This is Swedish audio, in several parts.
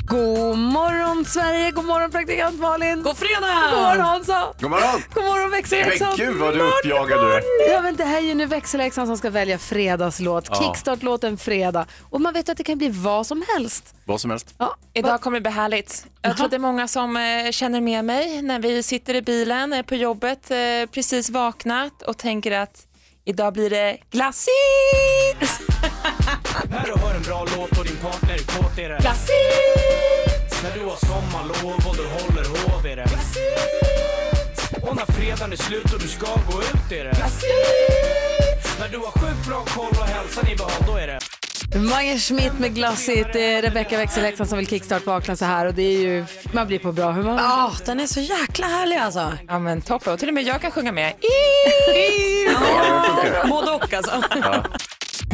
God morgon Sverige, god morgon praktikant Malin. God fredag! God morgon Hansa. God morgon! God morgon växelhäxan. Men gud vad du är uppjagad du är. Ja, men det här är ju nu växelhäxan som ska välja fredagslåt, Ja. kickstart-låten fredag. Och man vet att det kan bli vad som helst. Vad som helst. Ja, Idag kommer det bli härligt. Jag tror att det är många som eh, känner med mig när vi sitter i bilen eh, på jobbet, eh, precis vaknat och tänker att idag blir det glassigt! När du hör en bra låt och din partner är kåt är det Glassigt! När du har sommarlov och du håller hov är det Och när fredagen är slut och du ska gå ut är det När du har sjukt bra koll och hälsan i behåll då är det Mange Schmidt med glassigt, det är Rebecca växelhäxan som vill kickstart vakna så här och det är ju, man blir på bra humör. Ja, den är så jäkla härlig alltså. Ja men toppen, och till och med jag kan sjunga med. Både och alltså.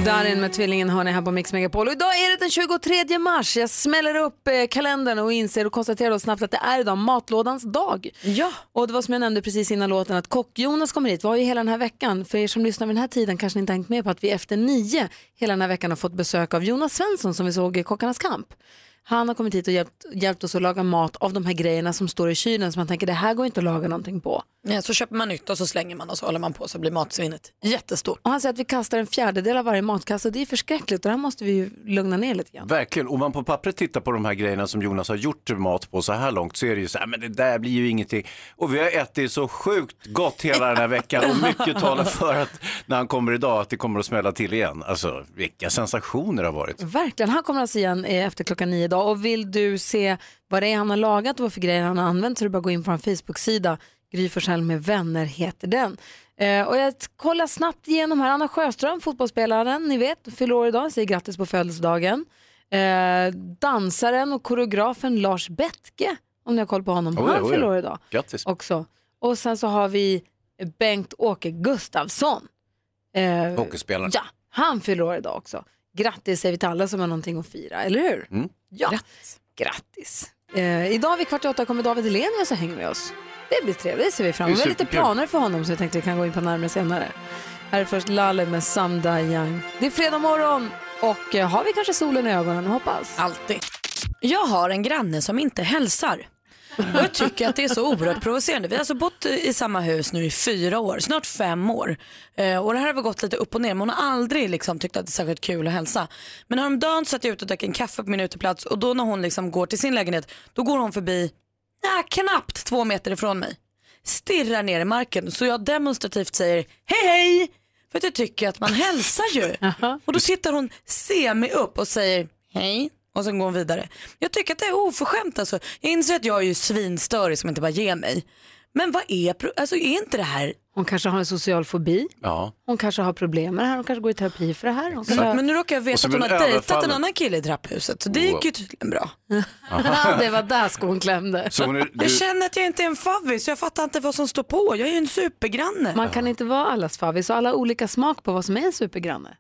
Darin med tvillingen hör ni här på Mix Megapol. Och idag är det den 23 mars. Jag smäller upp eh, kalendern och inser och konstaterar då snabbt att det är idag matlådans dag. Ja. Och det var som jag nämnde precis innan låten att Kock-Jonas kommer hit. Vi har ju hela den här veckan. För er som lyssnar vid den här tiden kanske ni inte hängt med på att vi efter nio hela den här veckan har fått besök av Jonas Svensson som vi såg i Kockarnas kamp. Han har kommit hit och hjälpt, hjälpt oss att laga mat av de här grejerna som står i kylen som man tänker det här går inte att laga någonting på. Ja, så köper man nytt och så slänger man och så håller man på så blir matsvinnet jättestort. Och han säger att vi kastar en fjärdedel av varje matkasse och det är förskräckligt och det här måste vi ju lugna ner lite grann. Verkligen, om man på pappret tittar på de här grejerna som Jonas har gjort mat på så här långt så är det ju så här, men det där blir ju ingenting. Och vi har ätit så sjukt gott hela den här veckan och mycket talar för att när han kommer idag att det kommer att smälla till igen. Alltså vilka sensationer det har varit. Verkligen, han kommer alltså igen eh, efter klockan nio idag och vill du se vad det är han har lagat och vad för grejer han har använt så är det bara att gå in på vår Facebook-sida. Gry Forssell med vänner heter den. Eh, och jag kollar snabbt igenom här. Anna Sjöström, fotbollsspelaren, ni vet, fyller år idag, säger grattis på födelsedagen. Eh, dansaren och koreografen Lars Bettke, om ni har koll på honom, Oj, han oj, fyller år idag Grattis. också. Och sen så har vi Bengt-Åke Gustafsson. Eh, Hockeyspelaren. Ja, han fyller år idag också. Grattis säger vi till alla som har någonting att fira, eller hur? Mm. Ja, grattis. Eh, idag vid kvart i åtta kommer David Hellenius och hänger med oss. Det blir trevligt, det ser vi fram emot. Vi har lite planer för honom så jag tänkte vi kan gå in på närmare senare. Här är först Lalle med Sam Young. Det är fredag morgon och eh, har vi kanske solen i ögonen? Hoppas. Alltid. Jag har en granne som inte hälsar. Och jag tycker att det är så oerhört provocerande. Vi har alltså bott i samma hus nu i fyra år, snart fem år. Eh, och det här har väl gått lite upp och ner, men hon har aldrig liksom, tyckt att det är särskilt kul att hälsa. Men häromdagen satt jag ute och drack en kaffe på min uteplats och då när hon liksom går till sin lägenhet, då går hon förbi, ja, knappt två meter ifrån mig. Stirrar ner i marken så jag demonstrativt säger hej hej. För att jag tycker att man hälsar ju. och då tittar hon semi upp och säger hej. Och sen går hon vidare. Jag tycker att det är oförskämt alltså. Jag inser att jag är ju svinstörig som inte bara ger mig. Men vad är, alltså är inte det här, Hon kanske har en social fobi. Ja. Hon kanske har problem med det här. Hon kanske går i terapi för det här. Hon kanske... men nu råkar jag veta så att hon har dejtat en annan kille i trapphuset. Så det gick ju tydligen bra. det var där skon klämde. Så hon är, du, Jag känner att jag inte är en favvis så jag fattar inte vad som står på. Jag är ju en supergranne. Man kan inte vara allas favvis och alla olika smak på vad som är en supergranne.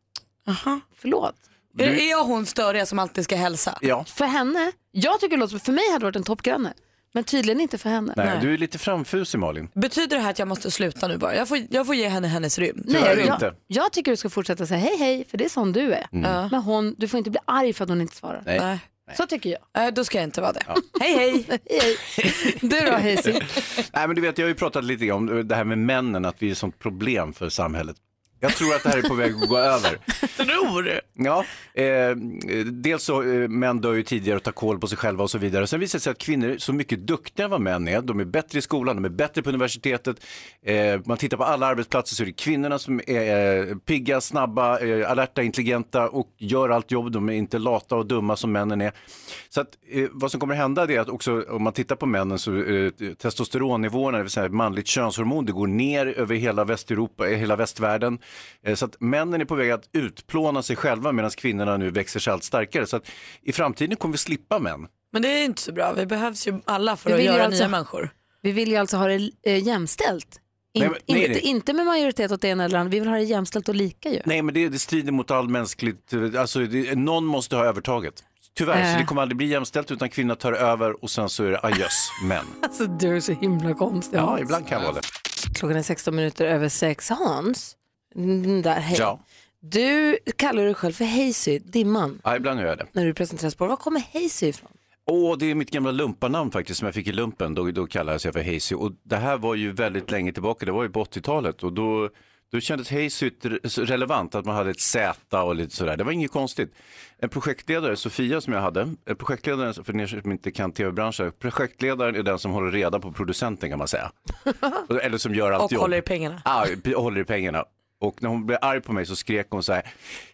Aha. Förlåt. Är, är jag hon störiga som alltid ska hälsa? ja. För henne, jag tycker det låter för mig hade det varit en toppgranne. Men tydligen inte för henne. Nej, du är lite framfusig Malin. Betyder det här att jag måste sluta nu bara? Jag får, jag får ge henne hennes rym. Tyvärr jag, inte. jag tycker du ska fortsätta säga hej hej, för det är sån du är. Men hon, du får inte bli arg för att hon inte svarar. Nej. Nej. Så tycker jag. Eh, Då ska jag inte vara det. Hej hej! Hej, hej. Du då Hayes? Nej, men du vet, jag har ju pratat lite om det här med männen, att vi är ett sånt problem för samhället. Jag tror att det här är på väg att gå över. Tror du? Ja, eh, dels så eh, män dör ju tidigare och tar koll på sig själva och så vidare. Sen visar det sig att kvinnor är så mycket duktigare än vad män är. De är bättre i skolan, de är bättre på universitetet. Eh, man tittar på alla arbetsplatser så är det kvinnorna som är eh, pigga, snabba, eh, alerta, intelligenta och gör allt jobb. De är inte lata och dumma som männen är. Så att, eh, vad som kommer hända är att också om man tittar på männen så eh, testosteronnivåerna, det vill säga manligt könshormon, det går ner över hela Västeuropa, eh, hela västvärlden. Eh, så att männen är på väg att utplåna sig själva medan kvinnorna nu växer sig allt starkare. Så att i framtiden kommer vi slippa män. Men det är inte så bra. Vi behövs ju alla för Vi att göra alltså- nya människor. Vi vill ju alltså ha det eh, jämställt. In, Nej, men- nej, inte, nej. inte med majoritet åt det ena eller andra, vi vill ha det jämställt och lika ju. Nej, men det, det strider mot all mänskligt, alltså det, någon måste ha övertaget. Tyvärr, Äh. så det kommer aldrig bli jämställt utan kvinnan tar över och sen så är det adjöss, män. Alltså du är så himla konstig Ja, ibland kan vara det. Klockan är 16 minuter över sex. Hans, mm, där, hej. Ja. Du kallar dig själv för Hazy, Dimman, ja, ibland gör jag det. när du presenteras på Var kommer Hazy ifrån? Åh, det är mitt gamla lumparnamn faktiskt som jag fick i lumpen. Då, då kallades jag för Hazy. Och det här var ju väldigt länge tillbaka, det var ju på 80-talet. Och då, då kändes Hazy re- relevant, att man hade ett Z och lite sådär. Det var inget konstigt. En projektledare, Sofia som jag hade, en projektledare, för er som inte kan tv-branschen, projektledaren är den som håller reda på producenten kan man säga. Eller som gör allt Och jobb. håller i pengarna. Ja, p- håller i pengarna. Och när hon blev arg på mig så skrek hon så här,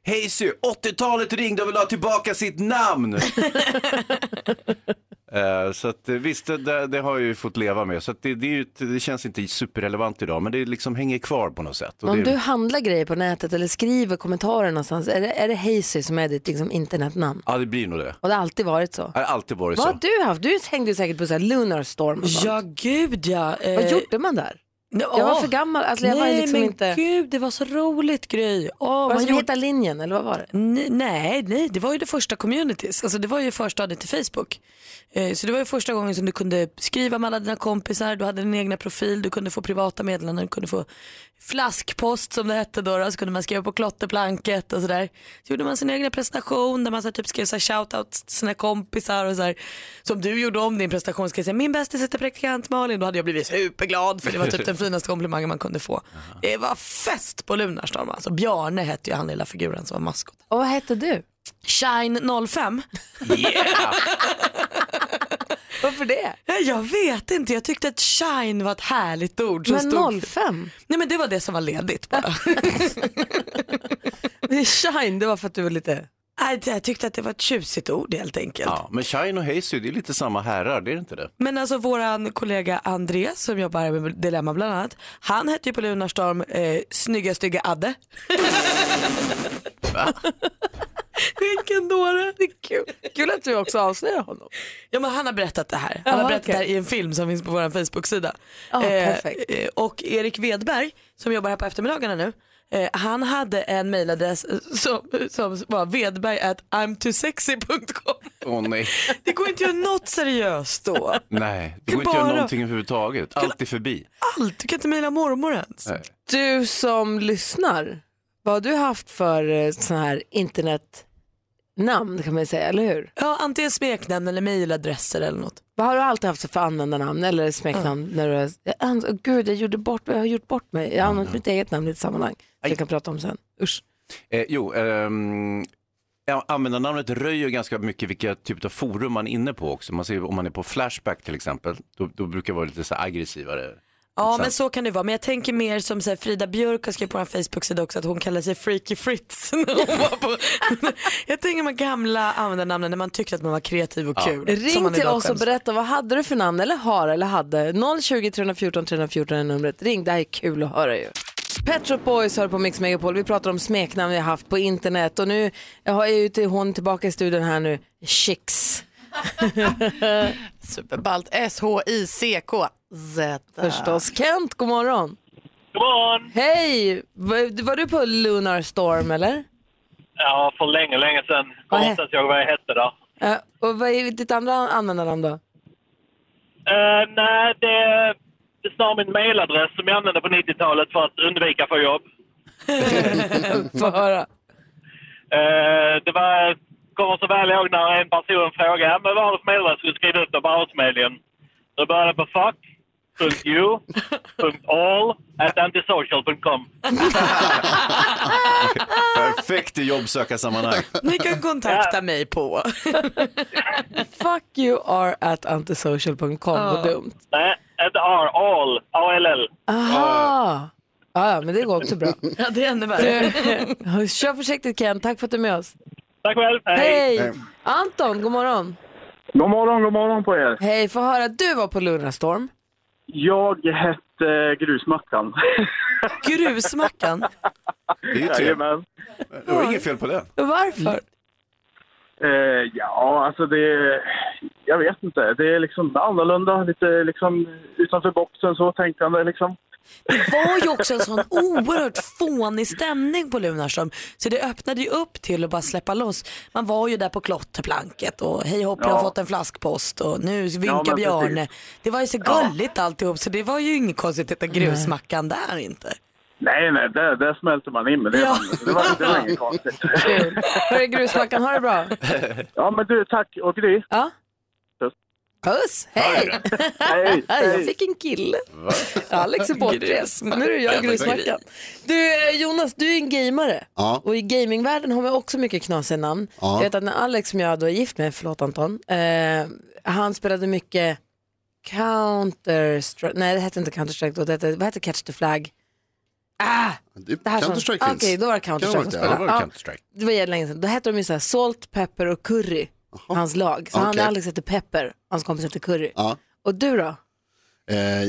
Hej Sy, 80-talet ringde och vill ha tillbaka sitt namn. Eh, så att, eh, visst, det- det, har jag ju fått leva med. Så att det, det, är ju, det känns inte superrelevant idag, men det liksom hänger kvar på något sätt. Och Om det, du handlar grejer på nätet eller skriver kommentarer någonstans, är det, är det Hazy som är ditt liksom, internetnamn? Ja, det blir nog det. Och det har alltid varit så? Det har alltid varit Vad så. har du haft? Du hängde ju säkert på så här Lunar Storm och sånt. Ja, gud ja. Eh, Vad gjorde man där? Jag var för gammal, alltså jag var nej, liksom men inte... gud, det var så roligt grej. Åh, Var det som gjorde- Hitta linjen eller vad var det? Nej, nej, nej, det var ju det första communities. Alltså det var ju förstadiet till Facebook. Eh, så det var ju första gången som du kunde skriva med alla dina kompisar, du hade din egna profil, du kunde få privata meddelanden, du kunde få flaskpost som det hette då, då så kunde man skriva på klotterplanket och sådär. Så gjorde man sin egna presentation där man så typ skrev så shoutout till sina kompisar och så här, som du gjorde om din presentation, skrev säga min bästis heter praktikant Malin, då hade jag blivit superglad för det var typ den finaste komplimangen man kunde få. Det var fest på Lunarstorm alltså. Bjarne hette ju han lilla figuren som var maskot. Och vad hette du? Shine 05. Varför det? Jag vet inte, jag tyckte att shine var ett härligt ord. som stod- Men 05? Nej men det var det som var ledigt bara. Det Shine, det var för att du var lite... Nej, jag tyckte att det var ett tjusigt ord helt enkelt. Ja, men Shine och Hazy, det är lite samma herrar, det är inte det? Men alltså våran kollega André som jobbar med Dilemma bland annat, han hette ju på Lunarstorm eh, Snygga stygga Adde. Vilken dåre. Det är kul. kul att du också avslöjar honom. Ja men han har berättat det här. Han har berättat okej. det här i en film som finns på vår Facebook-sida. Ja, perfekt. eh, och Erik Wedberg som jobbar här på eftermiddagarna nu. Eh, han hade en mailadress eh, som, som var vedberg at imtosexy.com. Åh nej. Det går inte att göra något seriöst då. Nej, det går inte att göra någonting överhuvudtaget. Allt är förbi. Allt, du kan inte mejla mormor ens. Nej. Du som lyssnar, vad har du haft för eh, sån här internetnamn kan man säga, eller hur? Ja, antingen smeknamn eller mejladresser eller något. Vad har du alltid haft för användarnamn eller smeknamn? När du, har- jag, åh, gud, jag, gjorde bort, jag har gjort bort mig. Jag har använt mitt eget namn i ett sammanhang. som jag kan prata om sen. Usch. Eh, jo, ehm, ja, användarnamnet röjer ganska mycket vilka typ av forum man är inne på också. Man ser om man är på Flashback till exempel, då, då brukar det vara lite så aggressivare. Ja men så kan det vara. Men jag tänker mer som så här, Frida Björk har skrivit på en Facebook-sida också att hon kallar sig Freaky Fritz. på... jag tänker de gamla användarnamnen när man tyckte att man var kreativ och kul. Ring till oss och berätta vad hade du för namn eller har eller hade. 020 314 314 är numret. Ring, det här är kul att höra ju. Pet Shop Boys hör på Mix Megapol. Vi pratar om smeknamn vi har haft på internet och nu jag har ju till hon tillbaka i studion här nu. Chicks. Superballt. S-H-I-C-K. Z. Förstås. Kent, god morgon. God morgon! Hej! Var, var du på Lunar Storm eller? Ja, för länge, länge sedan. Kommer inte ens ihåg vad jag hette där. Ja, och vad är ditt andra användarnamn då? Uh, nej, det, det står min mailadress som jag använde på 90-talet för att undvika att få jobb. Få höra. Eh, det var, kommer så väl ihåg när en person frågade "Ja, men vad har du för mailadress? Skulle skriva ut det på Arbetsförmedlingen. Då började det på fuck.you.all at antisocial.com. Perfekt i jobbsökarsammanhang. Ni kan kontakta mig på. Fuck you are at antisocial.com. Vad dumt. Nej, inte R, all, A-L-L. Aha! Ja, ja, men det går också bra. Ja, det är ännu värre. Kör försiktigt Ken, tack för att du är med oss. Tack själv, Hej! Anton, god morgon. God morgon, god morgon på er. Hej, få höra, du var på Lunarstorm. Jag hette Grusmackan. Grusmackan? Det är ju trevligt. Jajamän. Det var inget fel på det. Varför? Eh, ja, alltså det... jag vet inte. Det är liksom annorlunda, lite liksom utanför boxen så tänkande liksom. Det var ju också en sån oerhört fånig stämning på Lunarstorm. Så det öppnade ju upp till att bara släppa loss. Man var ju där på klotterplanket och hej hopp jag har Ja. fått en flaskpost och nu vinkar Ja, Bjarne. precis. Det var ju så Ja. gulligt alltihop så det var ju inget konstigt att grusmackan där inte. Nej, nej, där, där smälter man in med det. Ja. Det var, det var inget konstigt. Hörru grusmackan, ha det bra. Ja, men du, tack. Och Gry? Ja. Puss. Puss, hej! Hej, Jag fick en kille. Alex är bortrest. Nu är jag grusmackan. Du eh, Jonas, du är en gamare. Ja. Och i gamingvärlden har man också mycket knasiga namn. Ja. Jag vet att när Alex som jag då är gift med, förlåt Anton, eh, han spelade mycket Counter-Strike, nej det hette inte Counter-Strike då, det hette, vad hette Catch the Flag? Ah! Det, Det här som- Counter-Strike finns. Okej, då var det Counter-Strike det vara det? Ja, Ja, det var Counter-Strike. det var jättelänge sedan. Då hette de ju såhär Salt, Pepper och Curry, hans lag. Så han Okej. Alex hette Pepper, hans kompis hette Curry. Ja. Och du då? Eh,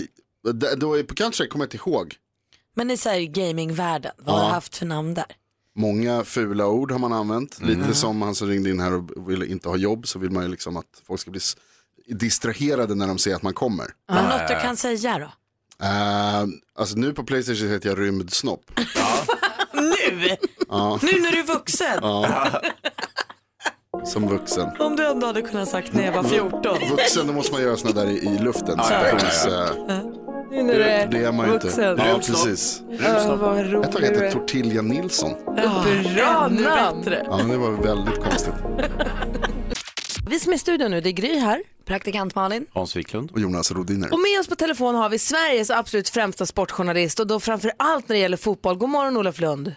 d- då är på Counter-Strike kommer jag inte ihåg. Men i så här gamingvärlden, vad har Ja. du haft för namn där? Många fula ord har man använt. Mm. Lite som han som ringde in här och ville inte ha jobb så vill man ju liksom att folk ska bli s- distraherade när de ser att man kommer. Har du något du kan säga då? Eh, alltså nu på Playstation heter jag rymdsnopp. Nu? Ja. Nu när du är vuxen? Ja. Som vuxen. Om du ändå hade kunnat sagt när jag var 14. Vuxen, då måste man göra sådana där i, i luften. Ja, ja, ja, ja. Eh, Nu när du är det är man ju inte. vuxen. Ja, precis. Ja, vad rolig tag du hette är. Tortilla Nilsson. Bra ännu namn. Ja, det var väldigt konstigt. Vi som är i studion nu, det är Gry här. Praktikant Malin. Hans Wiklund. Och Jonas Rodiner. Och med oss på telefon har vi Sveriges absolut främsta sportjournalist och då framför allt när det gäller fotboll. God morgon Olof Lund.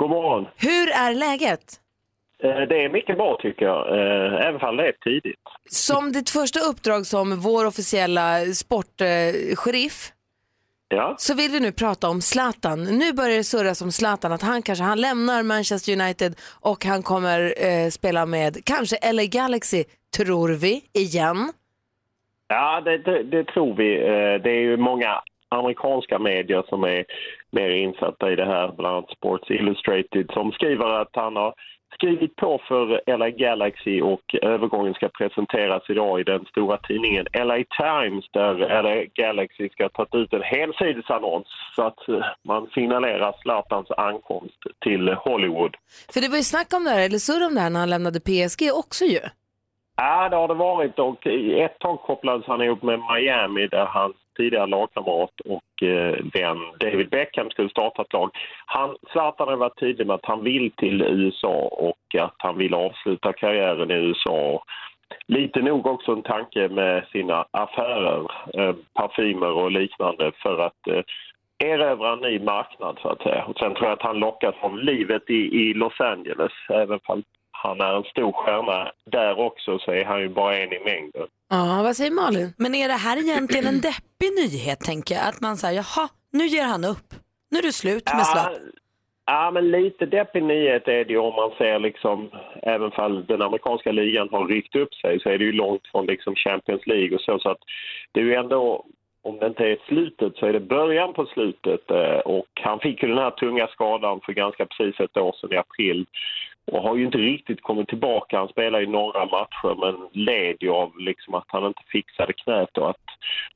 God morgon. Hur är läget? Eh, Det är mycket bra tycker jag, eh, även om det är tidigt. Som ditt första uppdrag som vår officiella sportsheriff Ja. så vill vi nu prata om Zlatan. Nu börjar det surras om Zlatan, att han kanske han lämnar Manchester United och han kommer eh, spela med kanske LA Galaxy, tror vi, igen. Ja, det, det, det tror vi. Eh, Det är ju många amerikanska medier som är mer insatta i det här, bland annat Sports Illustrated, som skriver att han har skrivit på för LA Galaxy och övergången ska presenteras idag i den stora tidningen LA Times där LA Galaxy ska ta ut en helsidesannons så att eh, man signalerar Zlatans ankomst till Hollywood. För det var ju snack om det här, eller surr om det här när han lämnade PSG också ju. Ja, det har det varit och i ett tag kopplades han ihop med Miami där hans tidigare lagkamrat och eh, vän David Beckham skulle starta ett lag. Han, Zlatan har varit tydlig med att han vill till USA och att han vill avsluta karriären i USA. Lite nog också en tanke med sina affärer, eh, parfymer och liknande för att eh, erövra en ny marknad så att säga. Och sen tror jag att han lockas av livet i, i Los Angeles. Även om han är en stor stjärna där också så är han ju bara en i mängden. Ja, vad säger Malin? Men är det här egentligen en deppig nyhet tänker jag? Att man säger jaha, nu ger han upp. Nu är det slut med Zlatan. Ja, men lite deppig nyhet är det ju om man ser liksom, även fall den amerikanska ligan har ryckt upp sig så är det ju långt från liksom Champions League och så. Så att det är ju ändå, om det inte är slutet så är det början på slutet. eh, Och han fick ju den här tunga skadan för ganska precis ett år sedan i april och har ju inte riktigt kommit tillbaka. Han spelar ju några matcher men led ju av liksom att han inte fixade knät och att,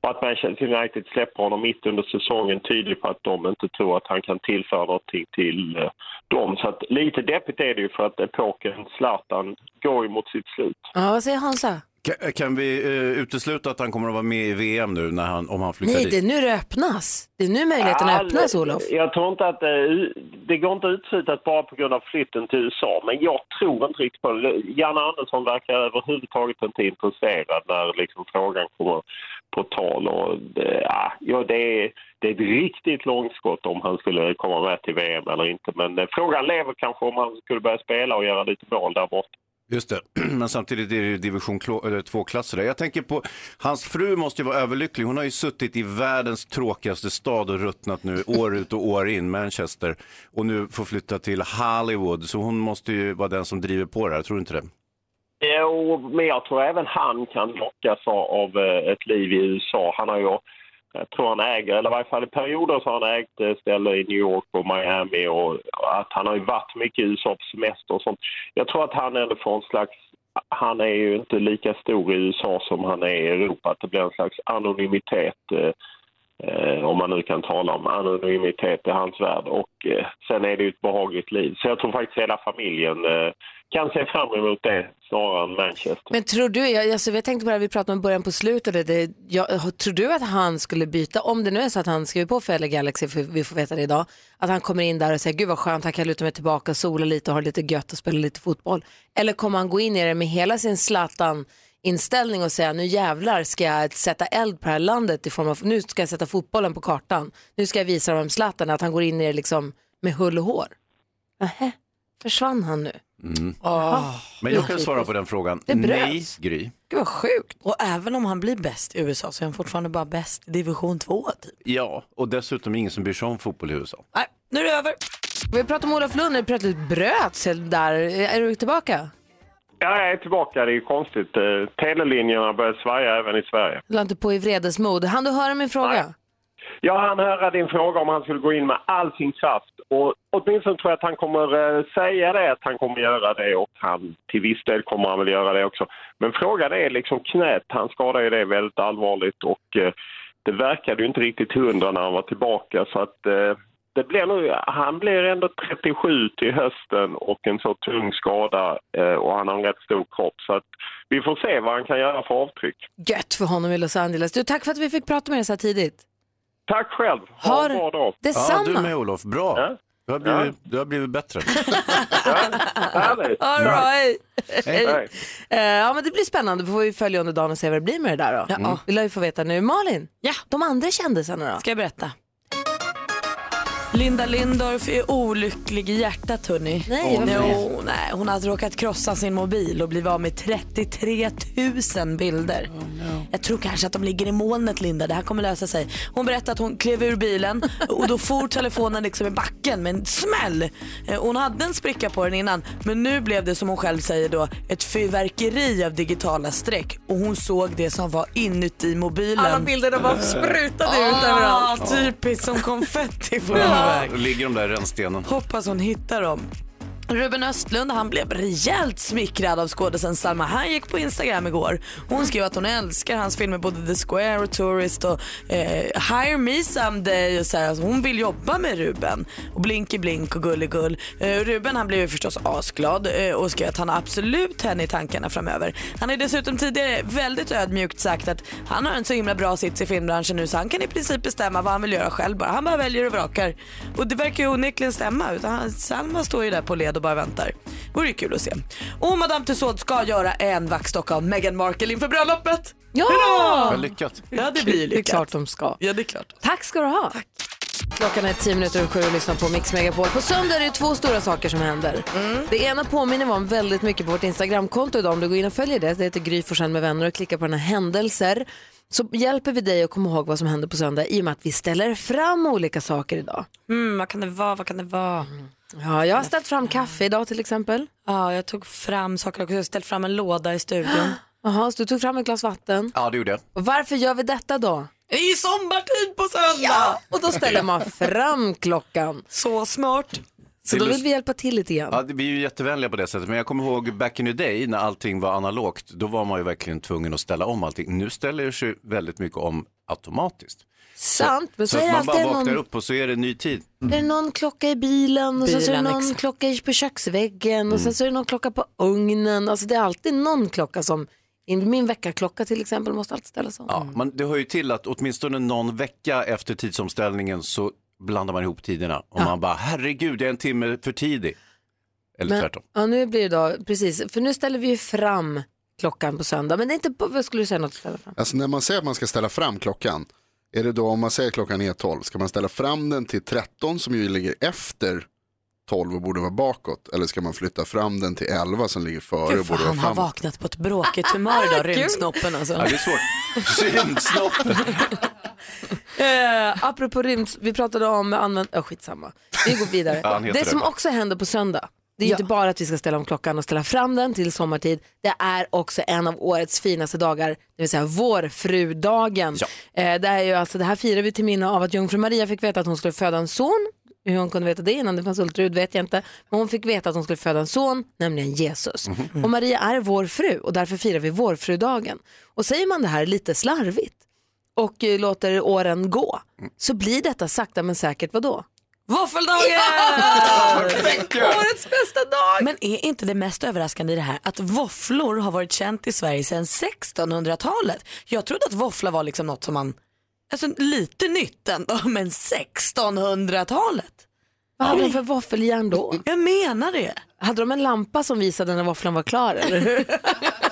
och att Manchester United släpper honom mitt under säsongen tyder på att de inte tror att han kan tillföra någonting till eh, dem. Så att lite deppigt är det ju för att epoken Zlatan går ju mot sitt slut. Ja, vad säger Hansa? Kan, kan vi eh, utesluta att han kommer att vara med i VM nu när han, om han flyttar Nej, dit? det är nu det öppnas. Det är nu möjligheten Ja, öppnas, Olof. Jag tror inte att det, det går inte utslutat bara på grund av flytten till USA, men jag tror inte riktigt på det. Janne Andersson verkar överhuvudtaget inte intresserad när liksom frågan kommer på tal. Och det, ja, ja, det, är, det är ett riktigt långskott om han skulle komma med till VM eller inte. Men eh, frågan lever kanske om han skulle börja spela och göra lite mål där borta. Just det, men samtidigt är det ju division 2-klasser där. Jag tänker på, hans fru måste ju vara överlycklig. Hon har ju suttit i världens tråkigaste stad och ruttnat nu år ut och år in, Manchester, och nu får flytta till Hollywood. Så hon måste ju vara den som driver på det här, tror du inte det? Jo, men jag tror även han kan lockas av- eh, ett liv i USA. Han har ju, jag tror han äger, eller i varje fall i perioder så har han ägt eh, ställen i New York och Miami och att han har ju varit mycket i USA på semester och sånt. Jag tror att han ändå får en slags han är ju inte lika stor i USA som han är i Europa. Att det blir en slags anonymitet, eh, eh, om man nu kan tala om anonymitet i hans värld. Och eh, sen är det ju ett behagligt liv. Så jag tror faktiskt hela familjen eh, kan se fram emot det snarare än Manchester. Men tror du, jag, alltså, jag tänkte på det här vi pratade om början på slutet, det, jag, tror du att han skulle byta, om det nu är så att han skriver på för LA Galaxy, för vi får veta det idag, att han kommer in där och säger gud vad skönt, han kan luta mig tillbaka, sola lite och ha det lite gött och spela lite fotboll. Eller kommer han gå in i det med hela sin Zlatan inställning och säga nu jävlar ska jag sätta eld på det här landet i form av, nu ska jag sätta fotbollen på kartan, nu ska jag visa vem Zlatan är, att han går in i det liksom med hull och hår. Nähä, försvann han nu? Mm. Åh. Men jag kan svara på den frågan. Det bröts. Nej, Gry. Gud vad sjukt. Och även om han blir bäst i USA så är han fortfarande bara bäst i division 2 typ. Ja, och dessutom ingen som bryr sig om fotboll i USA. Nej, nu är det över. Vi pratar om Olof Lund, det plötsligt bröts där. Är du tillbaka? Ja, jag är tillbaka. Det är konstigt. Eh, Telelinjerna börjar svaja även i Sverige. Du la inte på i vredesmod. Han du höra min fråga? Jag hann höra din fråga om han skulle gå in med all sin kraft. Och åtminstone tror jag att han kommer eh, säga det, att han kommer göra det och han till viss del kommer han väl göra det också. Men frågan är liksom knät. Han skadade ju det väldigt allvarligt och eh, det verkade ju inte riktigt hundra när han var tillbaka så att eh, det blir nog, han blir ändå 37 till hösten och en så tung skada eh, och han har en rätt stor kropp så att vi får se vad han kan göra för avtryck. Gött för honom i Los Angeles. Du, tack för att vi fick prata med dig så här tidigt. Tack själv. Ha Har- en bra dag. Detsamma. Ja, du med Olof. Bra. Du, har blivit, du har blivit bättre. All right. Hej. Hej. Eh, ja, men det blir spännande. Vi får vi följa under dagen och se vad det blir med det där då. Ja. Mm. Vi lär ju få veta nu. Malin, ja. de andra kändisarna då? Ska jag berätta? Linda Lindorff är olycklig i hjärtat hörni. Nej, varför no, nej, hon har råkat krossa sin mobil och blivit av med 33 000 bilder. Jag tror kanske att de ligger i molnet Linda, det här kommer lösa sig. Hon berättade att hon klev ur bilen och då for telefonen liksom i backen med en smäll. Eh, Hon hade en spricka på den innan men nu blev det som hon själv säger då ett fyrverkeri av digitala streck och hon såg det som var inuti mobilen. Alla bilderna bara sprutade ut Ah, överallt. Typiskt som konfetti på Ja, väg. då ligger de där i rännstenen. Hoppas hon hittar dem. Ruben Östlund han blev rejält smickrad av skådisen Salma Hayek på Instagram igår. Hon skrev att hon älskar hans filmer både The Square och Tourist och eh, Hire Me Someday. Och så här. Alltså, hon vill jobba med Ruben. Och Blinky Blink och Gulligull. Eh, Ruben han blev ju förstås asglad eh, och skrev att han har absolut henne i tankarna framöver. Han har dessutom tidigare väldigt ödmjukt sagt att han har en så himla bra sits i filmbranschen nu så han kan i princip bestämma vad han vill göra själv bara. Han bara väljer och vrakar. Och det verkar ju onekligen stämma. Utan han, Salma står ju där på led och bara väntar. Vore ju kul att se. Och Madame Tussauds ska göra en vaxdocka av Meghan Markle inför bröllopet. Ja! Hurra! Lyckat. Ja det blir Det är lyckat. klart de ska. Ja det är klart. Tack ska du ha. Tack. Klockan är tio minuter över sju och lyssnar på Mix Megapol. På söndag är det två stora saker som händer. Det ena påminner vi om väldigt mycket på vårt Instagramkonto idag. Om du går in och följer det, det heter Gry Forssell med vänner och klickar på den här händelser så hjälper vi dig att komma ihåg vad som händer på söndag i och med att vi ställer fram olika saker idag. Mm, vad kan det vara? Vad kan det vara? Ja, jag har ställt fram kaffe idag till exempel. Ja, jag tog fram saker också. Jag har ställt fram en låda i studion. Jaha, så du tog fram ett glas vatten. Ja, det gjorde jag. Och varför gör vi detta då? Det är ju sommartid på söndag! Ja, och då ställer man fram klockan. Så smart. Så då vill vi hjälpa till lite grann. Ja, vi är ju jättevänliga på det sättet, men jag kommer ihåg back in the day när allting var analogt, då var man ju verkligen tvungen att ställa om allting. Nu ställer det sig väldigt mycket om automatiskt. Sant, men så, Så är det man bara alltid vaknar någon, upp och så är det ny tid. det är någon klocka i bilen och sen så är det Bilen, någon exakt. klocka i- på köksväggen och sen Mm. så är det någon klocka på ugnen. Alltså det är alltid någon klocka som, i min väckarklocka till exempel måste alltid ställas om. Ja, men det hör ju till att åtminstone någon vecka efter tidsomställningen så blandar man ihop tiderna och man bara herregud, jag är en timme för tidig. Eller Men, tvärtom. ja, nu blir det då, precis, för nu ställer vi ju fram klockan på söndag. Men det är inte, på, vad skulle du säga något att ställa fram? Alltså när man säger att man ska ställa fram klockan, är det då om man säger klockan är 12, ska man ställa fram den till 13 som ju ligger efter 12 och borde vara bakåt? Eller ska man flytta fram den till 11 som ligger före och borde vara han har framåt? vaknat på ett bråkigt humör idag, rymdsnoppen alltså. Ja, det är svårt. Syndsnoppen. Eh, apropå rymd, vi pratade om använd... Oh, skitsamma. Vi går vidare. Ja, det som också händer på söndag, det är ju inte bara att vi ska ställa om klockan och ställa fram den till sommartid. Det är också en av årets finaste dagar, det vill säga vårfrudagen. Eh, det, är ju alltså, det här firar vi till minne av att jungfru Maria fick veta att hon skulle föda en son Hur hon kunde veta det innan det fanns ultraljud vet jag inte. Men hon fick veta att hon skulle föda en son, nämligen Jesus. Och Maria är vår fru och därför firar vi vårfrudagen. Och säger man det här lite slarvigt och eh, låter åren gå så blir detta sakta men säkert vadå? Våffeldagen! Årets bästa dag! Men är inte det mest överraskande i det här att våfflor har varit känt i Sverige sedan 1600-talet? Jag trodde att våffla var liksom något som man, alltså lite nytt ändå, men 1600-talet? Vad hade de för våffeljärn då? Jag menar det. Hade de en lampa som visade när våfflan var klar eller hur?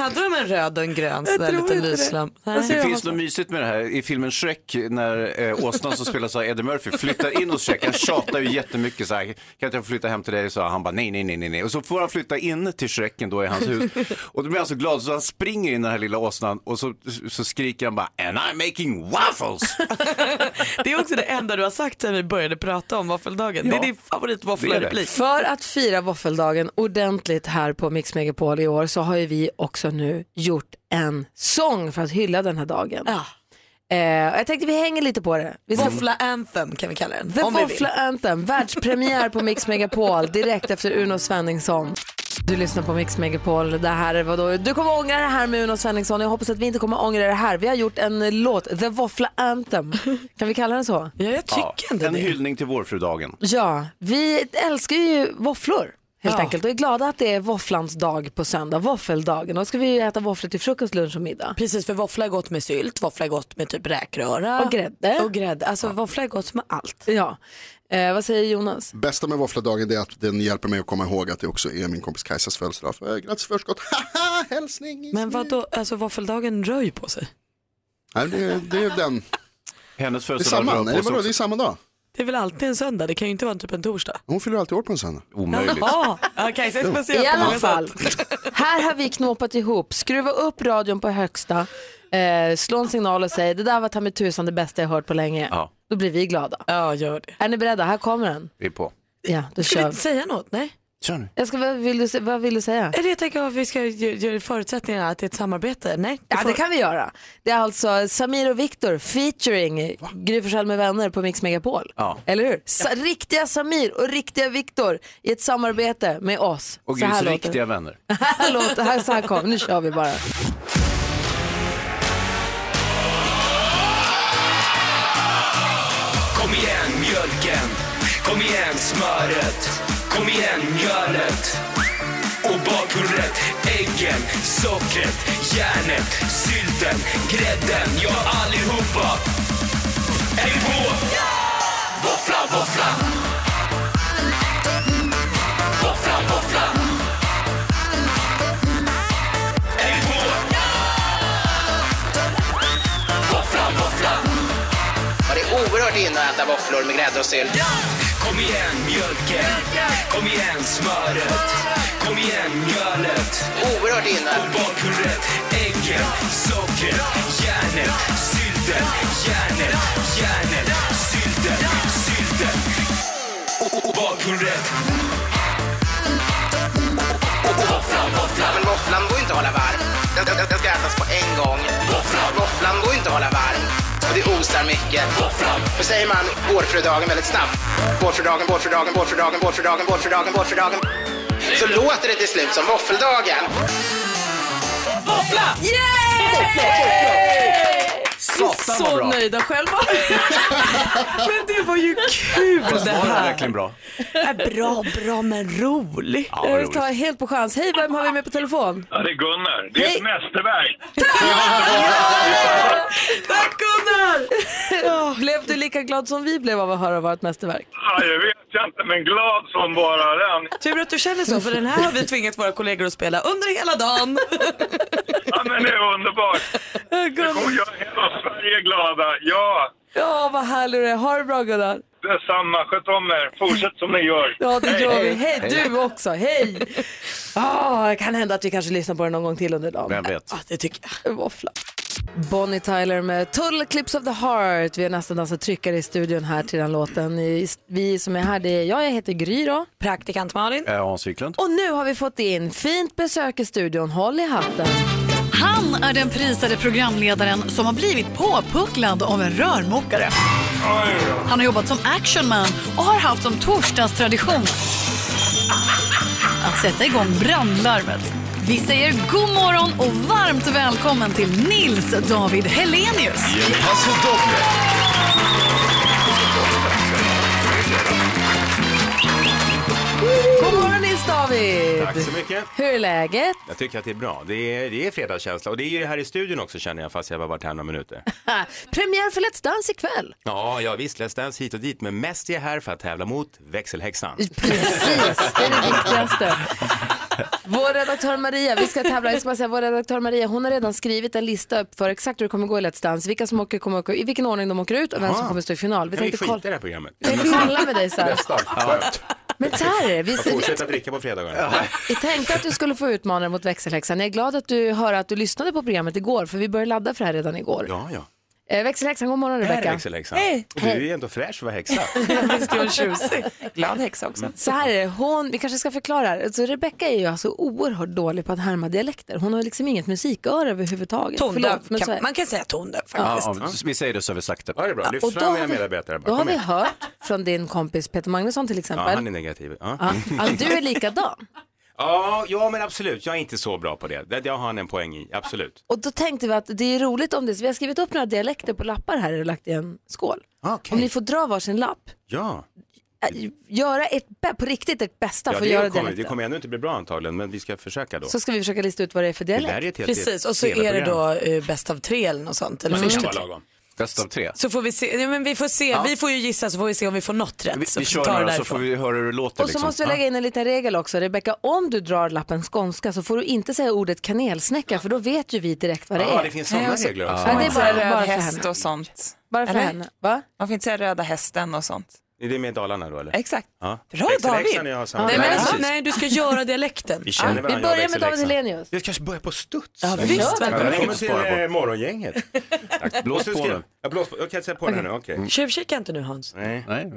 Hade de en röd och en grön sån där liten inte det. finns något mysigt med det här i filmen Shrek när eh, åsnan som spelas av Eddie Murphy flyttar in hos Shrek. Han tjatar ju jättemycket så här, kan inte jag flytta hem till dig? Så han bara nej, nej, nej, nej. Och så får han flytta in till Shreken då i hans hus. Och då blir han så glad så han springer in den här lilla åsnan och så, så skriker han bara and I'm making waffles. Det är också det enda du har sagt sen vi började prata om våffeldagen. Det är Ja. din favoritvåfflareplik. För att fira våffeldagen ordentligt här på Mix Megapol i år så har ju vi också nu gjort en sång för att hylla den här dagen. Eh, och jag tänkte vi hänger lite på det. Vi ska- Våffla anthem kan vi kalla den. The. Våffla Anthem, världspremiär på Mix Megapol direkt efter Uno Svenningsson. Du lyssnar på Mix Megapol. Det här är vadå? Du kommer ångra det här med Uno Svenningsson. Jag hoppas att vi inte kommer ångra det här. Vi har gjort en låt, The Våffla Anthem. Kan vi kalla den så? Ja, jag Ja, en hyllning till vårfrudagen. Ja, vi älskar ju våfflor. Helt Ja. enkelt och är glada att det är våfflans dag på söndag, våffeldagen. Och då ska vi äta våfflor till frukost, lunch och middag. Precis, för våffla är gott med sylt, våffla är gott med typ räkröra. Och grädde. Och grädde. Alltså våffla är gott med allt. Ja. Eh, vad säger Jonas? Bästa med våffladagen är att den hjälper mig att komma ihåg att det också är min kompis Kajsas födelsedag. För, eh, Grattis förskott, haha, hälsning. Men vad då, alltså våffeldagen rör ju på sig. Nej, det, det är den. Hennes födelsedag nej, på sig vadå, det är samma dag. Det är väl alltid en söndag, det kan ju inte vara typ en torsdag. Hon fyller alltid år på en söndag. Omöjligt. Ja, Kajsa är speciell I på alla fall, här har vi knåpat ihop, skruva upp radion på högsta, eh, slå en signal och säga det där var ta mig tusan det bästa jag hört på länge. Ja, Då blir vi glada. Ja, gör det. Är ni beredda? Här kommer den. vi är på. Ja, då Ska vi kör inte vi. säga något? Nej. Kör nu. Jag ska, vad, vill du, vad vill du säga? Är det jag tänker att vi ska gö- göra förutsättningarna att det är ett samarbete? Nej. Ja, får- det kan vi göra. Det är alltså Samir och Viktor featuring Gry Forssell med vänner på Mix Megapol. Ja. Eller hur? Sa- riktiga Samir och riktiga Viktor i ett samarbete med oss. Och Grys riktiga vänner. Här låter här, så här kom. Nu kör vi bara. Kom igen mjölken, kom igen smöret, kom igen mjölet och bakpulvret, äggen, sockret, järnet, sylten, grädden, ja allihopa. Är vi på? Våffla, våffla. Våffla, våffla. Är vi på? Våffla, våffla. Och det är oerhört inne att äta våfflor med grädde och sylt. Kom igen mjölken, kom igen smöret, kom igen mjölet. Oerhört inne. Och bakpulvret, äggen, sockret, järnet, sylten, järnet, järnet, sylten, sylten. Och- Och bakpulvret. Våfflan, våfflan. Men våfflan går inte att hålla varm. Den, den, den ska ätas på en gång. Våfflan. Går inte att hålla varm. Och det osar mycket. Då säger man vårfrudagen väldigt snabbt. Vårfrudagen, vårfrudagen, vårfrudagen, vårfrudagen, vårfrudagen, vårfrudagen. Så låter det till slut som våffeldagen. Våffla! Satan Så bra. nöjda själva. Men det var ju kul Fast det var det här. verkligen bra? Är bra, bra men rolig. Ja, vad Jag roligt. tar helt på chans. Hej, vem har vi med på telefon? Ja, det är Gunnar. Det är Hej. ett mästerverk. Tack Gunnar! Blev du lika glad som vi blev av att höra vårt mästerverk? Ja, det vet jag inte, men glad som bara den. Tur att du känner så, för den här har vi tvingat våra kollegor att spela under hela dagen. Ja, men det är underbart. Det kommer göra hela Sverige glada. Ja, Ja, vad härlig du är. Ha det bra Gunnar. detsamma. Sköt om er. Fortsätt som ni gör. Ja, det Hej. gör vi. Hej, du också. Hej! Ah, det kan hända att vi kanske lyssnar på den någon gång till under dagen. Vem vet? Ja, det tycker jag. Våffla. Bonnie Tyler med Tull Clips of the Heart. Vi har nästan dansat tryckare i studion här till den låten. Vi som är här, det är jag, jag heter Gry då. Praktikant Malin. Hans Wiklund. Och nu har vi fått in fint besök i studion. Håll i hatten. Han är den prisade programledaren som har blivit påpucklad av en rörmokare. Han har jobbat som actionman och har haft som torsdagstradition att sätta igång brandlarmet. Vi säger god morgon och varmt välkommen till Nils David Helenius. Nils David! Tack så mycket. Hur är läget? Jag tycker att det är bra. Det är, det är fredagskänsla och det är ju här i studion också känner jag fast jag bara varit här några minuter. Premiär för Let's Dance ikväll. Ja, ja visst, Let's Dance hit och dit, men mest är jag här för att tävla mot växelhäxan. Precis, det är det viktigaste. Vår redaktör Maria, vi ska tävla, jag ska bara säga, vår redaktör Maria, hon har redan skrivit en lista upp för exakt hur det kommer gå i Let's Dance, vilka som åker, kommer åka, i vilken ordning de åker ut och vem som kommer stå i final. Vi tänkte kolla. i det här programmet? Vi tänkte kolla med dig. Nästa. Men så här är det, vi, Jag fortsätter dricka på fredagar. vi tänkte att du skulle få utmana dig mot växelhäxan. Jag är glad att du hör att du lyssnade på programmet igår, för vi började ladda för det här redan igår. Ja, ja. Eh, växelhäxan, god morgon Här är Rebecka. växelhäxan. Hej. Och du är ju ändå fräsch för att vara häxa. Visst är hon tjusig. Glad häxa också. Så här är det, hon, vi kanske ska förklara. Alltså Rebecka är ju alltså oerhört dålig på att härma dialekter. Hon har liksom inget musiköra överhuvudtaget. Tondöv, Förlåt, men kan- så är- man kan säga tondöv Ja, faktiskt. ja, vi säger det så har vi sagt det. Ja, det är bra. Lyft Och då fram har era vi- medarbetare. Då har Kom vi igen. hört från din kompis Peter Magnusson till Ja, exempel. han är negativ. Ja. Ja, att du är likadan. Ja, ja, men absolut. Jag är inte så bra på det. Det, det har han en poäng i, absolut. Och då tänkte vi att det är roligt om det, så vi har skrivit upp några dialekter på lappar här och lagt i en skål. Okej. Om ni får dra varsin lapp, Ja, äh, göra ett, bä- på riktigt ett bästa ja för att det, göra kommer, det dialekter. kommer ändå inte bli bra antagligen, men vi ska försöka då. Så ska vi försöka lista ut vad det är för Det där är dialekt. ett helt Precis, och så är det då eh, bäst av tre eller något sånt. Eller Mm. först Det till var tre. lagom. Bäst av tre. Så får vi se, ja, men vi får se, Ja. vi får ju gissa så får vi se om vi får något rätt. Vi, så vi kör några så får vi höra hur det låter. Och så liksom. måste vi lägga in en liten regel också. Rebecka, om du drar lappen skånska så får du inte säga ordet kanelsnäcka för då vet ju vi direkt vad det Ja, är. det finns sådana så- regler också. Ja, det är bara, bara för häst och sånt. Bara för Eller? henne. Va? Man får inte säga röda hästen och sånt. Är det med Dalarna då eller? Exakt. Ja. Bra, David. jag har Nej, men, alltså, nej, du ska göra dialekten. Vi känner Vi varandra, börjar jag med David. Helenius. Jag kanske börjar på studs. Ja, visst, välkommen. Välkommen till eh, morgongänget. Tack. Blås på den. Jag blås på. Jag kan sätta på den här nu, okej. Tjuvkika inte nu Hans. Nej. Nej.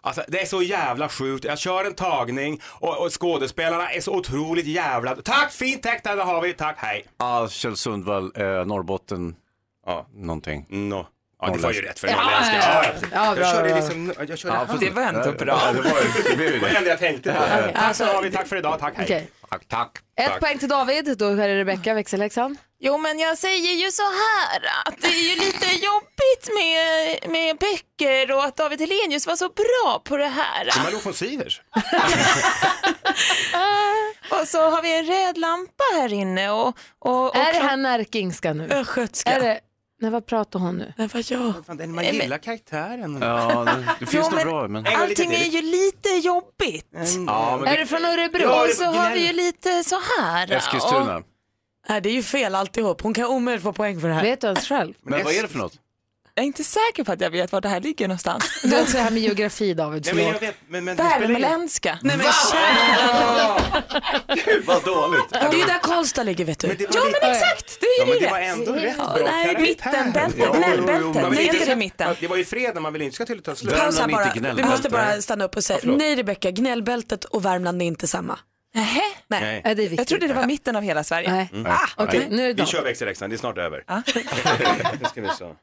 Alltså, det är så jävla sjukt. Jag kör en tagning och, och skådespelarna är så otroligt jävla... Tack, fint tack, där har vi. Tack, hej. Ja, Kjell Sundvall, eh, Norrbotten, Ja, någonting. no. Ja, det var ju rätt för norrländska. ja, Ja, ja. Ja, jag körde liksom... Jag körde Ja, hand. Det var ändå bra. Ja, det var det blev enda jag tänkte på. Tack så har vi, tack för idag, tack, hej. Okej. Tack, tack. Ett Tack. poäng till David, då är det Rebecka, växelhäxan. Jo, men jag säger ju så här att det är ju lite jobbigt med, med böcker och att David Helenius var så bra på det här. Det är Malou von Sivers. Och så har vi en röd lampa här inne och... och, och Är det här närkingska nu? Östgötska. Är det... Nej, vad pratar hon nu? Nej, vad jag? Fan, den- Man gillar karaktären. Ja, det, det finns Jo, men bra, men... Allting är ju lite jobbigt. Ja, men Är det- det från Örebro? Ja, det- så har vi ju lite så här. Eskilstuna. Nej, det är ju fel alltihop. Hon kan omöjligt få poäng för det här. Vet du ens själv? Men vad är det för något? Jag är inte säker på att jag vet var det här ligger någonstans. Du har också det här med geografi David. Nej, men jag vet, men, men det spelar ingen- Värmländska. Nej, men, Gud, vad dåligt. det är ju där Karlstad ligger vet du. Men det var Ja, lite- men exakt, det Ja, är men ju det var rätt. ändå rätt Ja, bra nej, karaktär. mittenbältet, Ja, jo, jo, gnällbältet. vill Nej, inte- det mitten. Det var ju fredag, man vill inte ska till ta slut. Paus här Värmland är bara. Vi gnällbälte. måste bara stanna upp och säga förlåt. nej Rebecka, gnällbältet och Värmland är inte samma. Nähä. Nej. Nej. Nej, det är viktigt. Jag trodde det var mitten av hela Sverige. Nej. Mm. Ah, Okej, nu är det Vi kör David. växelhäxan, det är snart över. Ja. Nu ska vi så.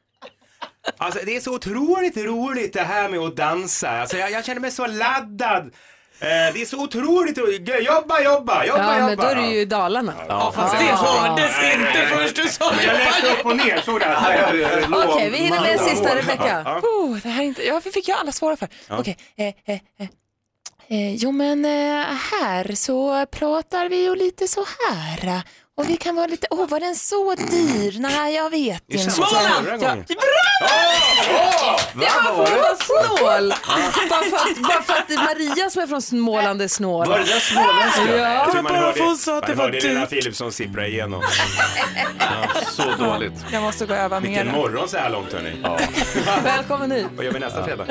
Alltså det är så otroligt roligt det här med att dansa. Alltså, jag, jag känner mig så laddad. Eh, det är så otroligt roligt. Jobba, jobba, jobba, Ja, jobba. men då är du ju i Dalarna. Ja, fast Det hördes inte först du sa jag läste upp och ner, såg det? Okej, vi hinner med en sista Rebecka. Ja. Oh, det här är inte, ja, fick ju alla svara för. Okej, eh, eh, eh, eh, jo men eh, här så pratar vi ju lite så här. Och vi kan vara lite, åh var den så dyr? Nej jag vet Det inte. som förra Ja, gången. Det var för att vara snål. bara, för att, bara för att det Maria som är från Småland är snål. Var det där småländska? Ja. Jag tror man Bara hörde, hon sa att det man var hörde Lena dyrt. Philipsson sippra igenom. Så dåligt. Jag måste gå och öva Vilken mer. morgon så här långt hörni. Välkommen hit. Vad gör vi nästa fredag?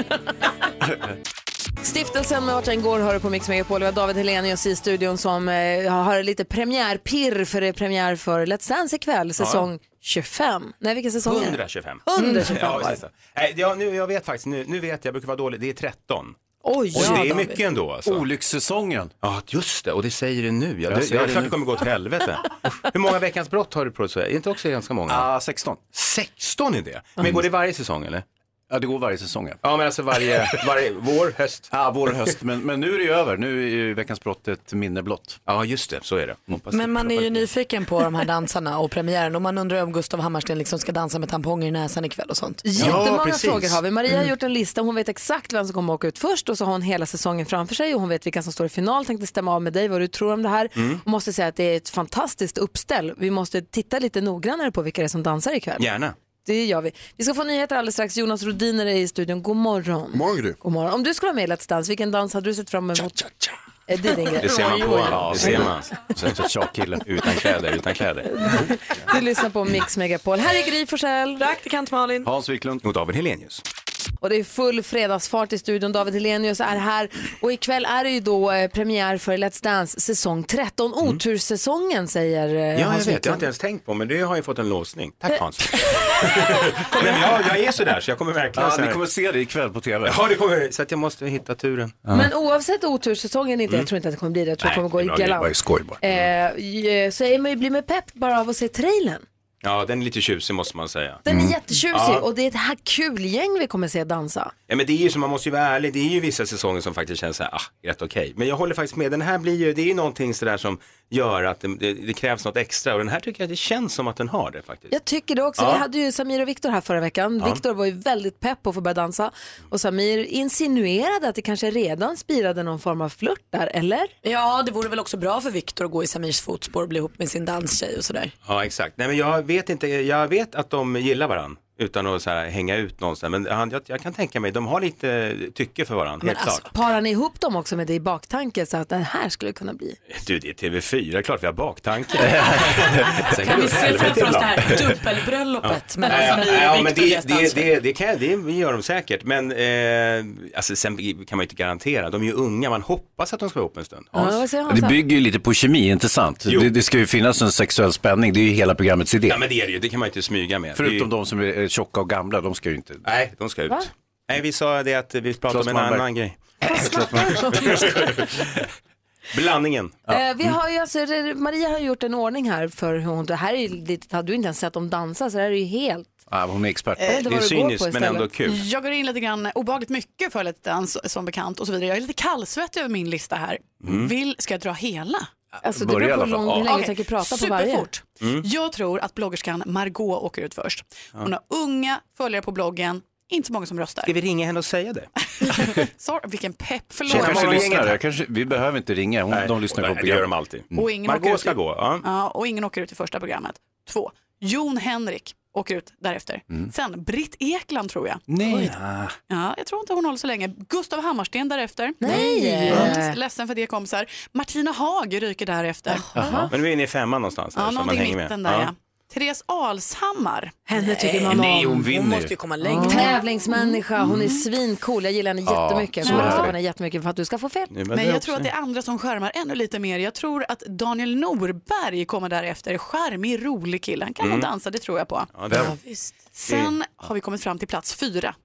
Stiftelsen med Martin Gård hör du på Mix Megapol. Vi har David Helenius i studion som eh, har lite premiärpirr för det är premiär för Let's Dance ikväll, säsong 25. Nej, vilken säsong är det? 125. 125 Ja. Nej, ja, nu, jag vet faktiskt, nu, nu vet jag, jag brukar vara dålig, det är 13. Oj, Och ja, det är David. mycket ändå alltså. Olyckssäsongen. Ja, just det, och det säger det nu. Ja, Jag det, jag klart det kommer gå åt helvete. Hur många Veckans brott har du producerat? Är inte också ganska många? Ja, 16. 16 är det. Men går det varje säsong eller? Ja, det går varje säsong. Ja, Ja, men alltså varje, varje vår, höst. Ja, vår höst. Men, men nu är det ju över. Nu är ju Veckans brott ett minne blott. Ja, just det. Så är det. Hoppas Men man är ju nyfiken på de här dansarna och premiären och man undrar om Gustav Hammarsten liksom ska dansa med tamponger i näsan ikväll och sånt. Jättemånga frågor har vi. Maria Mm. har gjort en lista, hon vet exakt vem som kommer åka ut först och så har hon hela säsongen framför sig och hon vet vilka som står i final. Tänkte stämma av med dig vad du tror om det här. Mm. Och måste säga att det är ett fantastiskt uppställ. Vi måste titta lite noggrannare på vilka det är som dansar ikväll. Gärna. Det gör vi. Vi ska få nyheter alldeles strax. Jonas Rodiner är i studion. God morgon. God morgon. God morgon. Om du skulle vara med i Let's Dance, vilken dans hade du sett fram emot? Eh, Det är din grej. Det ser man på honom. Det ser man. Så en tjockkille utan kläder, utan kläder. Du lyssnar på Mix Megapol. Här är Gry Forssell. Praktikant Malin. Hans Wiklund. Och David Helenius. Och det är full fredagsfart i studion. David Helenius är här. Och ikväll är det ju då eh, premiär för Let's Dance säsong 13. Otursäsongen säger eh, Mm. Ja, jag Hans vet. Jag har Wiklund. inte ens tänkt på men det har ju fått en låsning. Tack Hans. men jag, jag är sådär så jag kommer verkligen Ja, så här- ni kommer se det ikväll på tv. Ja, det kommer Så att jag måste hitta turen. Men oavsett otursäsongen, inte, jag tror inte att det kommer bli det. Jag tror Mm. Det kommer gå i var- det var ju galant. skoj bara. Eh, så är man ju blir med pepp bara av att se trailern. Ja, den är lite tjusig måste man säga. Den är jättetjusig Mm. Ja. och det är ett här kul gäng vi kommer se dansa. Ja men det är ju så, man måste ju vara ärlig, det är ju vissa säsonger som faktiskt känns så här, ah, rätt okej. Men jag håller faktiskt med, den här blir ju, det är ju någonting sådär som gör att det, det, det krävs något extra och den här tycker jag det känns som att den har det faktiskt. Jag tycker det också. Ja. Vi hade ju Samir och Viktor här förra veckan. Ja. Viktor var ju väldigt pepp på att få börja dansa och Samir insinuerade att det kanske redan spirade någon form av flört där, eller? Ja, det vore väl också bra för Viktor att gå i Samirs fotspår och bli ihop med sin danstjej och sådär. Ja exakt, nej men jag vet inte, jag vet att de gillar varandra utan att så här, hänga ut någonstans. Men han, jag, jag kan tänka mig, de har lite tycke för varandra, Men helt alltså, klart. parar ni ihop dem också med det i baktanke så att den här skulle kunna bli? Du, det är TV4, det är klart vi har baktanke. Sen Kan vi se framför oss det här dubbelbröllopet mellan Ja, och ja, men det, det, det, det, kan, det gör de säkert. Men eh, alltså, sen kan man ju inte garantera. De är ju unga, man hoppas att de ska vara ihop en stund. Ja, vad säger Det bygger ju lite på kemi, inte sant? Det, det ska ju finnas en sexuell spänning, det är ju hela programmets idé. Ja men det är det ju, det kan man ju inte smyga med. Förutom de som är tjocka och gamla, de ska ju inte... Nej, de ska ut. Va? Nej, vi sa det att vi pratade Claes om en Malmberg. annan grej. Blandningen. Eh, vi har ju alltså, Maria har gjort en ordning här för hur hon, det här är ju lite, hade du inte ens sett dem dansa så det här är ju helt Ja, hon är expert. Det är vad du går på cyniskt men ändå kul. Jag går in lite grann obehagligt mycket för Let's Dance som bekant och så vidare. Jag är lite kallsvettig över min lista här. Mm. Vill, ska jag dra hela? Alltså det beror på hur fall. lång, hur länge du tänker prata på varje. Superfort. Mm. Jag tror att bloggerskan Margot åker ut först. Hon har unga följare på bloggen, inte så många som röstar. Ska vi ringa henne och säga det? Sorry, vilken pepp, Hon förlåt. kanske många lyssnar, jag kanske, vi behöver inte ringa, hon, de lyssnar på det gör de programmet. alltid. Och ingen, åker Margot ut ska i, gå. Ja. ja, och ingen åker ut i första programmet. Två, Jon Henrik åker ut därefter. Sen Britt Ekland tror jag. Nej. Ja, jag tror inte hon håller så länge. Gustav Hammarsten därefter. Nej. Mm, ledsen för det kompisar. Martina Haag ryker därefter. Men vi är inne i femman någonstans. Ja, någonting i mitten med. där ja. Therese Alshammar. Henne tycker man Nej, hon vinner måste ju komma längre. Tävlingsmänniska, hon är svincool. Jag gillar henne Ja, jättemycket. så Jag är kommer rösta det. på henne jättemycket för att du ska få fel. Nu, Men det jag också- tror att det är andra som skärmar ännu lite mer. Jag tror att Daniel Norberg kommer därefter. Charmig, rolig kille. Han kan nog dansa, det tror jag på. Ja, det, Sen har vi kommit fram till plats fyra.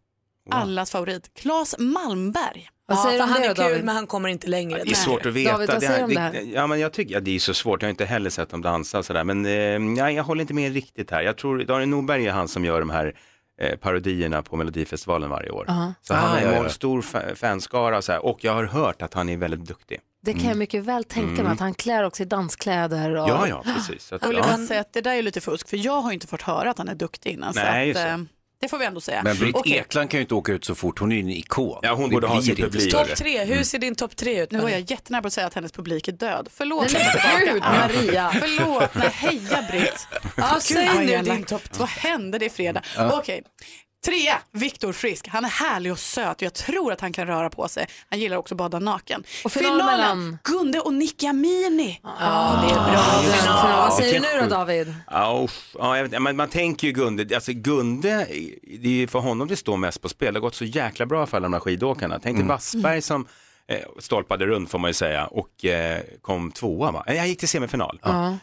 Allas favorit, Claes Malmberg. Vad säger ja, för han det är kul David? men han kommer inte längre. det är svårt att veta. David, vad det, säger om det det, här? ja, men jag tycker, ja, det är så svårt, jag har inte heller sett dem dansa sådär. Men eh, ja, jag håller inte med riktigt här. Jag tror Daniel Norberg är han som gör de här eh, parodierna på Melodifestivalen varje år. Ja. Så han Ah, har ja, en stor fa- fanskara och, så här, och jag har hört att han är väldigt duktig. Det kan jag mycket väl tänka mig att han klär också i danskläder. Och... Ja, ja, precis. Så att, Jag vill ja. bara säga att det där är lite fusk, för jag har inte fått höra att han är duktig innan. Nej, så just att, det. får vi ändå säga. Men Britt Okej, Ekland kan ju inte åka ut så fort, hon är ju en ikon. Ja, hon Det borde ha blir sin inte publik. större. Topp tre, hur ser din topp tre ut? Nu var jag jättenära på att säga att hennes publik är död. Förlåt. Nej, men gud. Maria. Förlåt, nej heja Britt. Ja, säg vad nu din topp tre. Vad hände? Det är fredag. Okej. Trea, Viktor Frisk. Han är härlig och söt och jag tror att han kan röra på sig. Han gillar också att bada naken. Och final mellan? Gunde och Nicky Amini. Ja, det är bra. Final. Vad säger du nu då David? Ja, uff, ja, jag vet, man, man tänker ju Gunde, alltså Gunde, det är ju för honom det står mest på spel. Det har gått så jäkla bra för alla de här skidåkarna. Tänk dig Wassberg som eh, stolpade runt får man ju säga och eh, kom tvåa va? Eh, Jag gick till semifinal. Eh,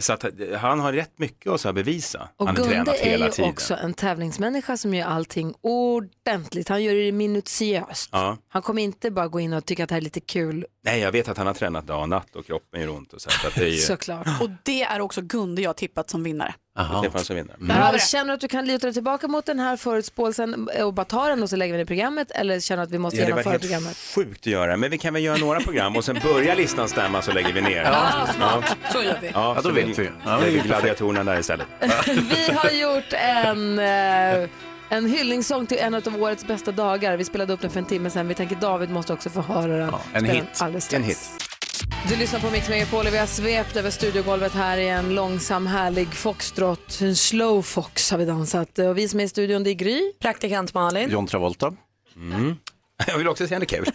så att eh, han har rätt mycket att så bevisa. Och han har Gunde tränat är hela ju tiden. också en tävlingsmänniska som gör allting ordentligt. Han gör det minutiöst. Ja. Han kommer inte bara gå in och tycka att det här är lite kul, Nej, jag vet att han har tränat dag och natt och kroppen gör ont och så. så att det är ju... såklart. Och det är också Gunde jag tippat som vinnare. Stefan som vinner. Ja, känner du att du kan luta dig tillbaka mot den här förutspåelsen och bara ta den och så lägger vi den i programmet eller känner du att vi måste Ja, det var genomföra helt programmet? sjukt att göra, men vi kan väl göra några program och sen börjar listan stämma så lägger vi ner. Ja, smart. Så gör vi. Ja, Ja, då vet vi. Ja, lägger gladiatorerna där istället. Vi har gjort en, eh, en hyllningssång till en av årets bästa dagar. Vi spelade upp den för en timme sedan. Vi tänker David måste också få höra den. en Spela hit. En hit. Du lyssnar på Mix Megapol och vi har svept över studiogolvet här i en långsam härlig foxtrot. En slow fox har vi dansat. Och vi som är i studion det är Gry. Praktikant Malin. John Travolta. Mm. Jag vill också säga något kul.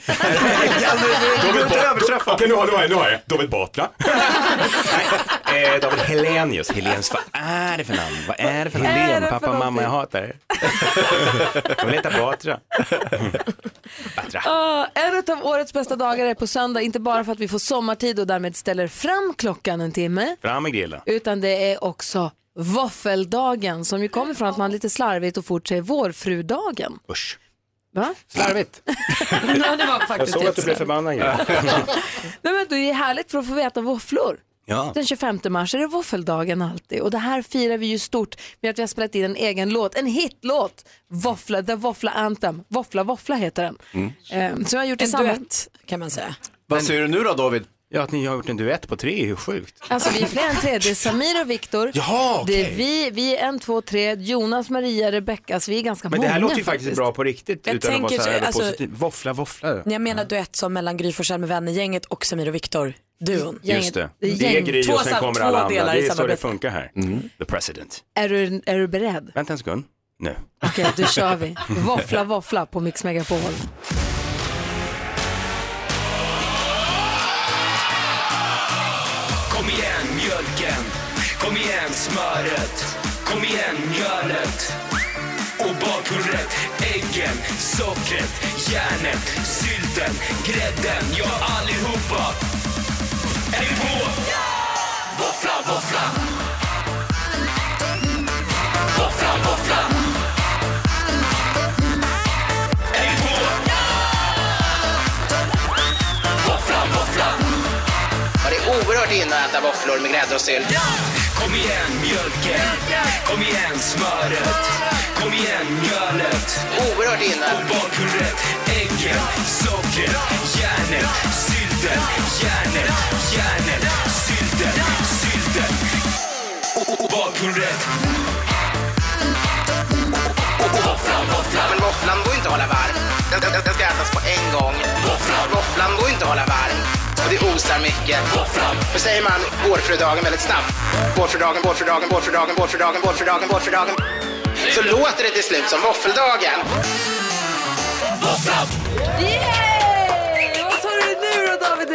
David Batra. Okej, nu har, jag, nu har jag. David Batra. Nej, eh, David Helenius. Helens, vad är det för namn? Vad är det för namn? Helen, pappa, mamma, jag hatar er. Jag vill heta Batra. Batra. En av årets bästa dagar är på söndag, inte bara för att vi får sommartid och därmed ställer fram klockan en timme, Fram med grillen. utan det är också våffeldagen som ju kommer från att man lite slarvigt och fort säger vårfrudagen. Usch. Va? Slarvigt. ja, det var Jag faktiskt såg att du blev förbannad. Nej, men det är härligt för att få veta våfflor. Ja. Den 25 mars är det våffeldagen alltid och det här firar vi ju stort med att vi har spelat in en egen låt, en hitlåt, Våffla, The Våffla Anthem, Våffla Våffla heter den. Mm. Eh, Så jag har gjort En duett kan man säga. Vad säger du nu då David? Ja, att ni har gjort en duett på tre är ju sjukt. Alltså vi är fler än tre, det är Samir och Viktor. Jaha, Det är vi, vi är en, två, tre, Jonas, Maria, Rebecca, så vi är ganska Men många. det här låter ju faktiskt bra på riktigt Jag utan att vara tänker så här så- alltså- positiv. Våffla, våffla. Jag menar duett som mellan Gry Forssell med vänner-gänget och Samir och Viktor. Duon. Just det. det är Det är gäng. Gry och sen kommer alla andra. delar Det är så det funkar här. The president. Är du, är du beredd? Vänta en sekund. Nu. Okej, då kör vi. Våffla Våffla på Mix Megapol. Smöret, kom igen mjölet och bakhundret, äggen, sockret, järnet, sylten, grädden, ja allihopa. Är vi på? Våffla, våffla. Våffla, våffla. Är vi på? Våffla, våffla. Ja, det är oerhört inne att äta våfflor med grädde och sylt. Kom igen mjölken, kom igen smöret, kom igen mjölet. Oerhört inne. Och bakhundret, äggen, sockret, järnet, sylten, järnet, järnet, sylten, sylten. Och- bakhundret. Våfflan, våfflan. Men våfflan går inte att hålla varm. Den, den, den ska ätas på en gång. Våfflan. Våfflan går inte att hålla varm. Det osar mycket. Hur säger man vårfrudagen väldigt snabbt? Vårfrudagen, vårfrudagen, vårfrudagen, vårfrudagen, vårfrudagen, vårfrudagen. Så låter det till slut som våffeldagen. Våfflan. Yay!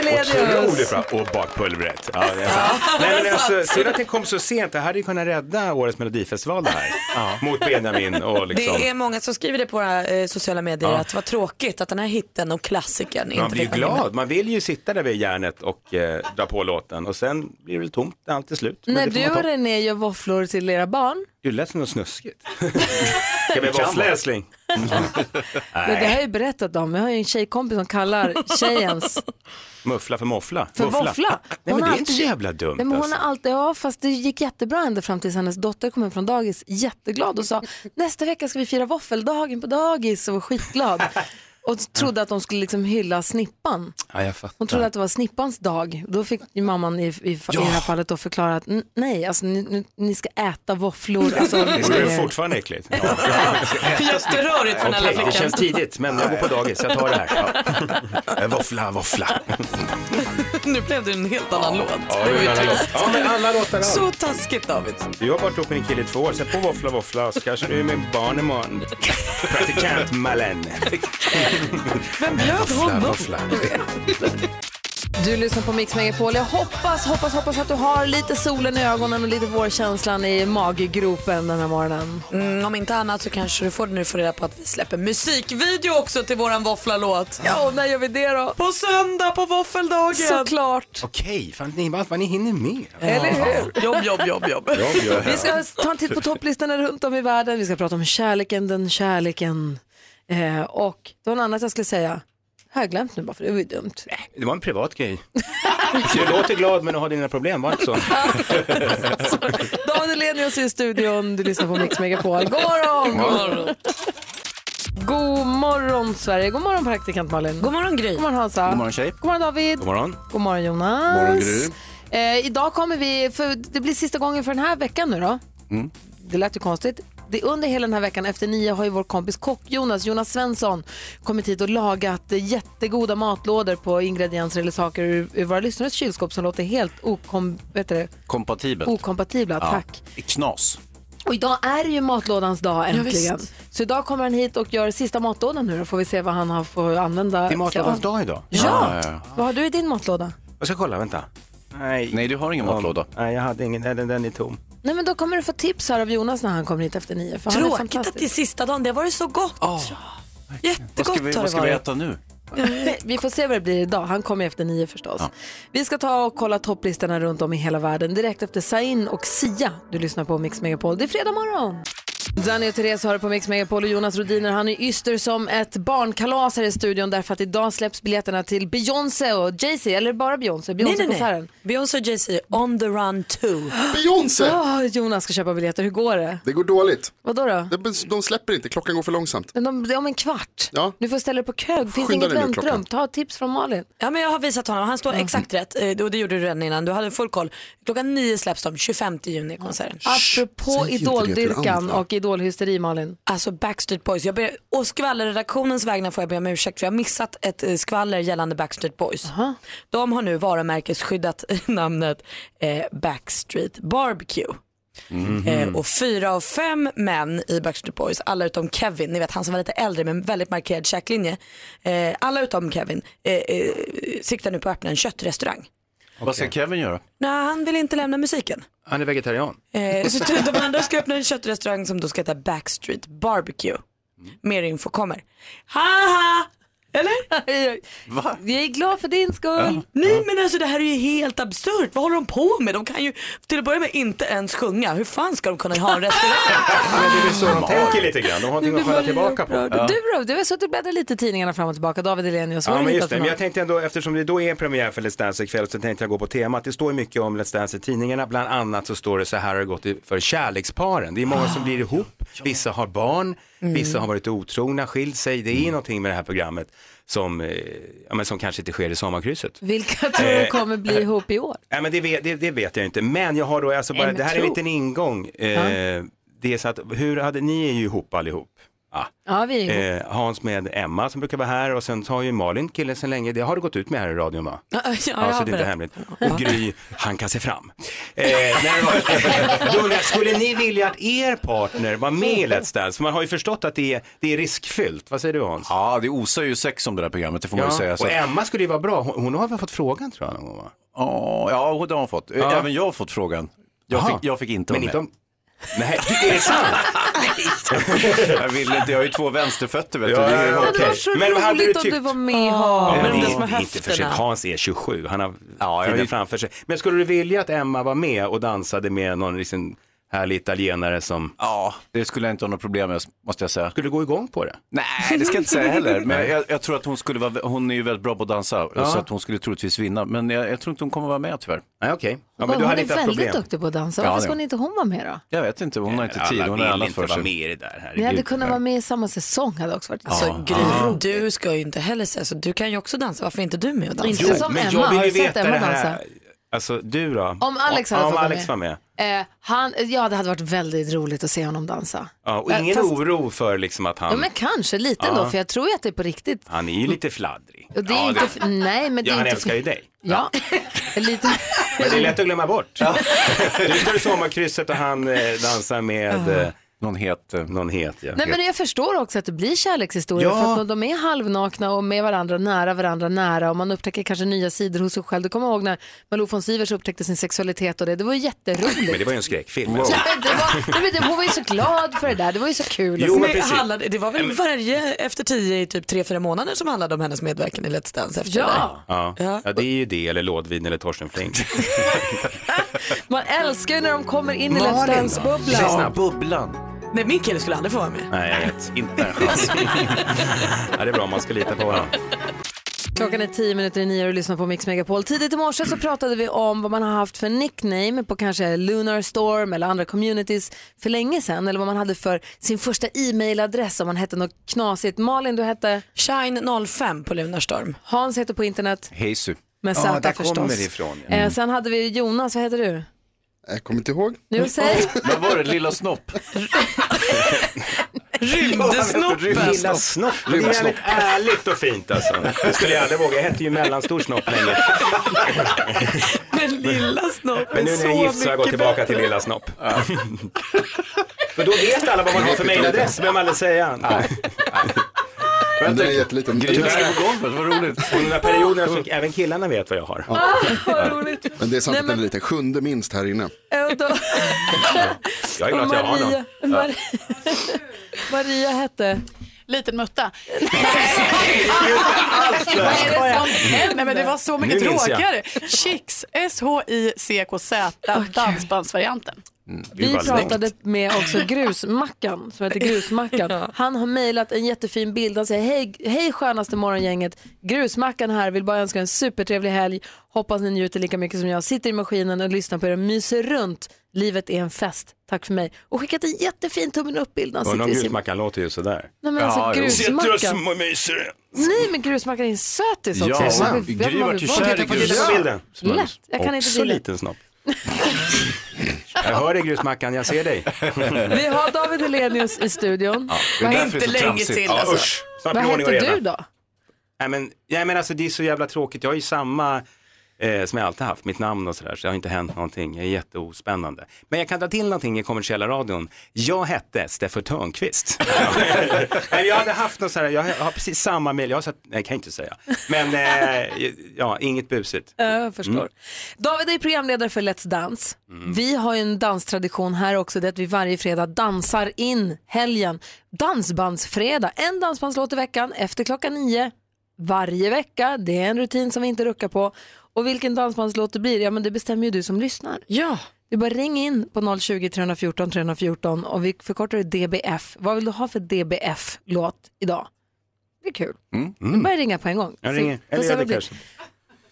Otroligt bra. Och bakpulvret. Ja, det är sant. Nej, men alltså, synd att det kom så sent. Det hade ju kunnat rädda årets melodifestival det här. Mot Benjamin och liksom. Det är många som skriver det på våra eh, sociala medier Ja. att det var tråkigt att den här hitten och klassikern Man inte blir ju fick vara med. glad. Man vill ju sitta där vid järnet och eh, dra på låten och sen blir det väl tomt när allt är slut. Men När det får du man och. René gör våfflor till era barn, Det lät som något snuskigt. Ska vi våffla älskling? Men det har jag ju berättat om, jag har ju en tjejkompis som kallar tjejens Muffla för moffla? För våffla. Nej Hon men det har är inte så alltid- jävla dumt Nej, men hon alltså. har alltid, ja fast det gick jättebra ända fram tills hennes dotter kom hem från dagis jätteglad och sa nästa vecka ska vi fira våffeldagen på dagis och var skitglad. Och trodde att de skulle liksom hylla snippan. Ja, jag fattar. Hon trodde att det var snippans dag. Då fick ju mamman i, i, i det här fallet då förklara att "N- nej, alltså ni, ni, ni ska äta våfflor. Alltså, Det är fortfarande äckligt. Jätterörigt för den här Okej, flickan. det känns tidigt, men jag går på dagis, jag tar det här. Ja. Våffla, våffla. nu blev det en helt annan låt. Ja, det var ju trist. Ja, men alla låtar har. Så taskigt David. Du har varit ihop med din kille i två år, sätt på våffla, våffla så kanske du är med barn imorgon. Praktikant Malen. Vem bjöd honom? Du lyssnar på Mix Megapol. Jag hoppas, hoppas, hoppas att du har lite solen i ögonen och lite vårkänslan i maggropen den här morgonen. Mm, om inte annat så kanske du får nu får reda på att vi släpper musikvideo också till våran våfflalåt. Ja, och när gör vi det då? På söndag på våffeldagen. Såklart. Okej, fan ni, vad, vad ni hinner med. Eller hur? Jobb, jobb, jobb, jobb. Jobb, jobb. Vi ska ta en titt på topplistorna runt om i världen. Vi ska prata om kärleken, den kärleken. Eh, och det var något annat jag skulle säga. Har jag glömt nu bara för det var ju dumt. Det var en privat grej. Du låter glad men du har dina problem, var det inte så? David Elenius är i studion, du lyssnar på Mix Megapol. God morgon! God morgon. God morgon Sverige, god morgon praktikant Malin. God morgon Gry. God morgon Hansa. God morgon tjej. God morgon David. God morgon. God morgon Jonas. Morgon, Gry. Eh, idag kommer vi, för det blir sista gången för den här veckan nu då. Mm. Det lät ju konstigt. Det, under hela den här veckan efter nio har ju vår kompis kock Jonas, Jonas Svensson kommit hit och lagat jättegoda matlådor på ingredienser eller saker ur, ur våra lyssnares kylskåp som låter helt okom, vet det, Kompatibelt. okompatibla. Tack. Knas. Och idag är det ju matlådans dag äntligen. visst. så idag kommer han hit och gör sista matlådan nu då får vi se vad han har för använda. Det är matlådans dag idag. Ja. Vad har du i din matlåda? Jag ska kolla, vänta. Nej, Nej du har ingen Ja. matlåda. Nej, jag hade ingen. Den, den är tom. Nej men då kommer du få tips här av Jonas när han kommer hit efter nio. För han är Tråkigt att det är sista dagen, det var ju så gott. Vad Jättegott ska vi, har vad det ska vi varit. äta nu? Vi får se vad det blir idag. Han kommer efter nio förstås. Vi ska ta och kolla topplistorna runt om i hela världen direkt efter Zain och Sia. Du lyssnar på Mix Megapol. Det är fredag morgon. Danny och Therese har det på Mix Megapol och Jonas Rodiner han är yster som ett barnkalas här i studion därför att idag släpps biljetterna till Beyoncé och Jay-Z, eller bara Beyoncé, Nej, nej, nej. Beyoncé-konserten. Beyoncé och Jay-Z, On the Run 2. Beyoncé! Åh, Jonas ska köpa biljetter, hur går det? Det går dåligt. Vadå då? De, de släpper inte, klockan går för långsamt. Men de, det är om en kvart. Ja. Du får ställa dig på kö, finns Skynda inget väntrum. Ta tips från Malin. Ja, men jag har visat honom, han står exakt rätt eh, och det gjorde du redan innan. Du hade full koll. Klockan nio släpps de, 25 juni konserten. Apropå det till idoldyrkan andra. Idolhysteri Malin. Alltså Backstreet Boys. Jag ber, och skvallerredaktionens vägnar får jag be om ursäkt för jag har missat ett eh, skvaller gällande Backstreet Boys. De har nu varumärkesskyddat namnet eh, Backstreet Barbecue. Eh, och fyra av fem män i Backstreet Boys, alla utom Kevin, ni vet han som var lite äldre med en väldigt markerad käklinje. Eh, alla utom Kevin eh, eh, siktar nu på att öppna en köttrestaurang. Vad ska Kevin göra? Nej, han vill inte lämna musiken. Han är vegetarian. Eh, så de andra ska öppna en köttrestaurang som då ska heta Backstreet Barbecue. Mer info kommer. Haha! Eller? Va? Jag är glad för din skull. Nej men alltså det här är ju helt absurt. Vad håller de på med? De kan ju till att börja med inte ens sjunga. Hur fan ska de kunna ha en restaurang? Men det är väl så de tänker lite grann. De har någonting att falla tillbaka på. Du då? Du har suttit och bläddrat lite i tidningarna fram och tillbaka. David Elenius, vad Ja men just det, men jag tänkte ändå eftersom det då är premiär för Let's Dance ikväll så tänkte jag gå på temat. Det står ju mycket om Let's Dance i tidningarna, bland annat så står det så här har det gått för kärleksparen. Det är många som blir ihop, vissa har barn, vissa har varit otrogna, skilt sig. Det är ju någonting med det här programmet som, eh, ja, men som kanske inte sker i sommarkrysset. Vilka tror du Eh, kommer bli ihop i år? Nej men det vet, det, det vet jag inte, men jag har då alltså bara, det här är en liten ingång. Eh, Det är så att, hur hade, ni är ju ihop allihop. Ja. Ja, vi är. Eh, Hans med Emma som brukar vara här och sen har ju Malin killen sen länge, det har du gått ut med här i radion va? Ja, ja, så jag det är inte hemligt. Och Gry, han kan se fram. Eh, jag, skulle ni vilja att er partner var med i Let's Dance? För man har ju förstått att det är, det är riskfyllt. Vad säger du Hans? Ja, det osar ju sex om det där programmet, det får man ju säga. Så. och Emma skulle ju vara bra, hon, hon har väl fått frågan tror jag någon gång va? Ja, ja, det har hon fått. Ja. Även jag har fått frågan. Jag, fick, jag fick inte Men vara inte med. om... Nej, är det sant? jag vill inte, jag har ju två vänsterfötter vet Ja, du. Det ja, är okej. okej. Det var så Men vad hade du roligt om du var med Hans. med de det små är inte för sent. Hans är 27, han har Ja, jag tiden är- framför sig. Men skulle du vilja att Emma var med och dansade med någon liksom härlig italienare som... Ja, det skulle jag inte ha något problem med, måste jag säga. Skulle du gå igång på det? Nej, det ska jag inte säga heller. Men jag, jag tror att hon skulle vara, hon är ju väldigt bra på att dansa, Ja. så att hon skulle troligtvis vinna. Men jag, jag tror inte hon kommer vara med tyvärr. Nej, okej. Ja, men hon du är hade inte haft väldigt problem. duktig på att dansa. Ja, Varför det- ska hon inte hon vara med då? Jag vet inte, hon har inte tid, Alla hon har vill annat inte för vara sig. med i det där. Ni hade herregud. kunnat vara med i samma säsong, hade också varit Alltså så Gry, du ska ju inte heller säga så. Du kan ju också dansa. Varför är inte du med och Inte dansar? som men Emma. jag vill Har ju du sett veta Emma det dansa? Alltså du då? Om Alex hade om, fått om vara Alex var med. Eh, han, ja, det hade varit väldigt roligt att se honom dansa. Ja, och Eh, ingen fast- oro för liksom att Ja, han, men kanske lite Ja. ändå, för jag tror ju att det är på riktigt. han är ju lite fladdrig. Och det är Ja, inte, f- nej, men det Ja, är han inte älskar ju dig. Ja, lite. Men det är lätt att glömma bort. Du står i sommarkrysset och han eh, dansar med eh, Någon het... eh, någon het. Ja. Nej, men jag förstår också att det blir kärlekshistorier Ja. för att de är halvnakna och med varandra, nära varandra, nära och man upptäcker kanske nya sidor hos sig själv. Du kommer ihåg när Malou von Sivers upptäckte sin sexualitet och det, det var jätteroligt. Men det var ju en skräckfilm. Ja, men det var, nej, men det, hon var ju så glad för det där, det var ju så kul. Jo, men Men precis. handlade, det var väl varje efter tio i typ tre, fyra månader som handlade om hennes medverkan i Let's Dance efter Ja. det. Ja. Ja. ja, det är ju det, eller Lådvin eller Torsten Flink. Man älskar ju när de kommer in i Let's Malin? Dance-bubblan. Ja, bubblan. Nej, min kille skulle aldrig få vara med. Nej, jag vet. Inte en chans. Ja, det är bra, man ska lita på varandra. Klockan är tio minuter i nio och du lyssnar på Mix Megapol. Tidigt i morse så pratade vi om vad man har haft för nickname på kanske Lunar Storm eller andra communities för länge sedan. Eller vad man hade för sin första e-mailadress om man hette något knasigt. Malin, du hette? Shine05 på Lunarstorm. Hans heter på internet Heisu. med Ja, Z där förstås. kommer det ifrån, ja. Eh, sen hade vi Jonas, vad heter du? Jag kommer inte ihåg. Nu säg. Vad var det? Lilla snopp? Rymdsnoppen. Lilla snopp. Det är jävligt ärligt och fint alltså. Det skulle jag aldrig våga. Jag hette ju mellanstor snopp länge. Men lilla snopp Men nu när jag är gift så har jag gått tillbaka till lilla snopp. För då vet alla vad man har för mejladress, behöver man aldrig säga. Men den är jätteliten. Gry på golvet, vad roligt. Och den där perioden så även killarna vet vad jag har. vad roligt. Men det är sant Nej, att den men- är lite sjunde minst här inne. Och då... Jag är glad att jag har någon. Maria, Maria hette? Liten mutta. Nej men det var så mycket Nu minns jag. tråkigare. Chicks, S-H-I-C-K-Z, dansbandsvarianten. Vi pratade med också Grusmackan, som heter Grusmackan. Han har mejlat en jättefin bild. Han säger, hej, hej skönaste morgongänget. Grusmackan här, vill bara önska en supertrevlig helg. Hoppas ni njuter lika mycket som jag. Sitter i maskinen och lyssnar på er och myser runt. Livet är en fest. Tack för mig. Och skickat en jättefin tummen upp-bild. Han i sin... grusmackan låter ju sådär. Nej, men alltså, jo. grusmackan. Sitter och små myser. Nej, men Grusmackan är en sötis också. Ja, Man vill- Gry man vart vill ju vara- kär i Kan jag få grus. titta på bilden? Lätt, jag kan inte Också bilden. liten snopp. Jag hör dig grusmackan, jag ser dig. Vi har David Helenius i studion. det är Vad- därför det är så tramsigt. Ja, usch. Snart Vad blir ordning och heter reda. du då? Nej men, nej, men alltså, det är så jävla tråkigt. Jag har ju samma eh, som jag alltid haft, mitt namn och sådär, så det har inte hänt någonting. Jag är jätteospännande. Men jag kan ta till någonting i kommersiella radion. Jag hette Steffo Törnqvist. Jag hade haft något sådär, jag har precis samma mejl, jag har sett, nej kan jag inte säga. Men eh, ja, inget busigt. Ja, Jag förstår. Mm. David är programledare för Let's Dance. Vi har ju en danstradition här också, det är att vi varje fredag dansar in helgen. Dansbandsfredag, en dansbandslåt i veckan efter klockan nio varje vecka. Det är en rutin som vi inte ruckar på. Och vilken dansbandslåt det blir, ja men det bestämmer ju du som lyssnar. Ja. Du bara ring in på 020 314 314 och vi förkortar det DBF. Vad vill du ha för DBF-låt idag? Det är kul. Du börjar ringa på en gång. Jag ringer, får eller gör det kanske.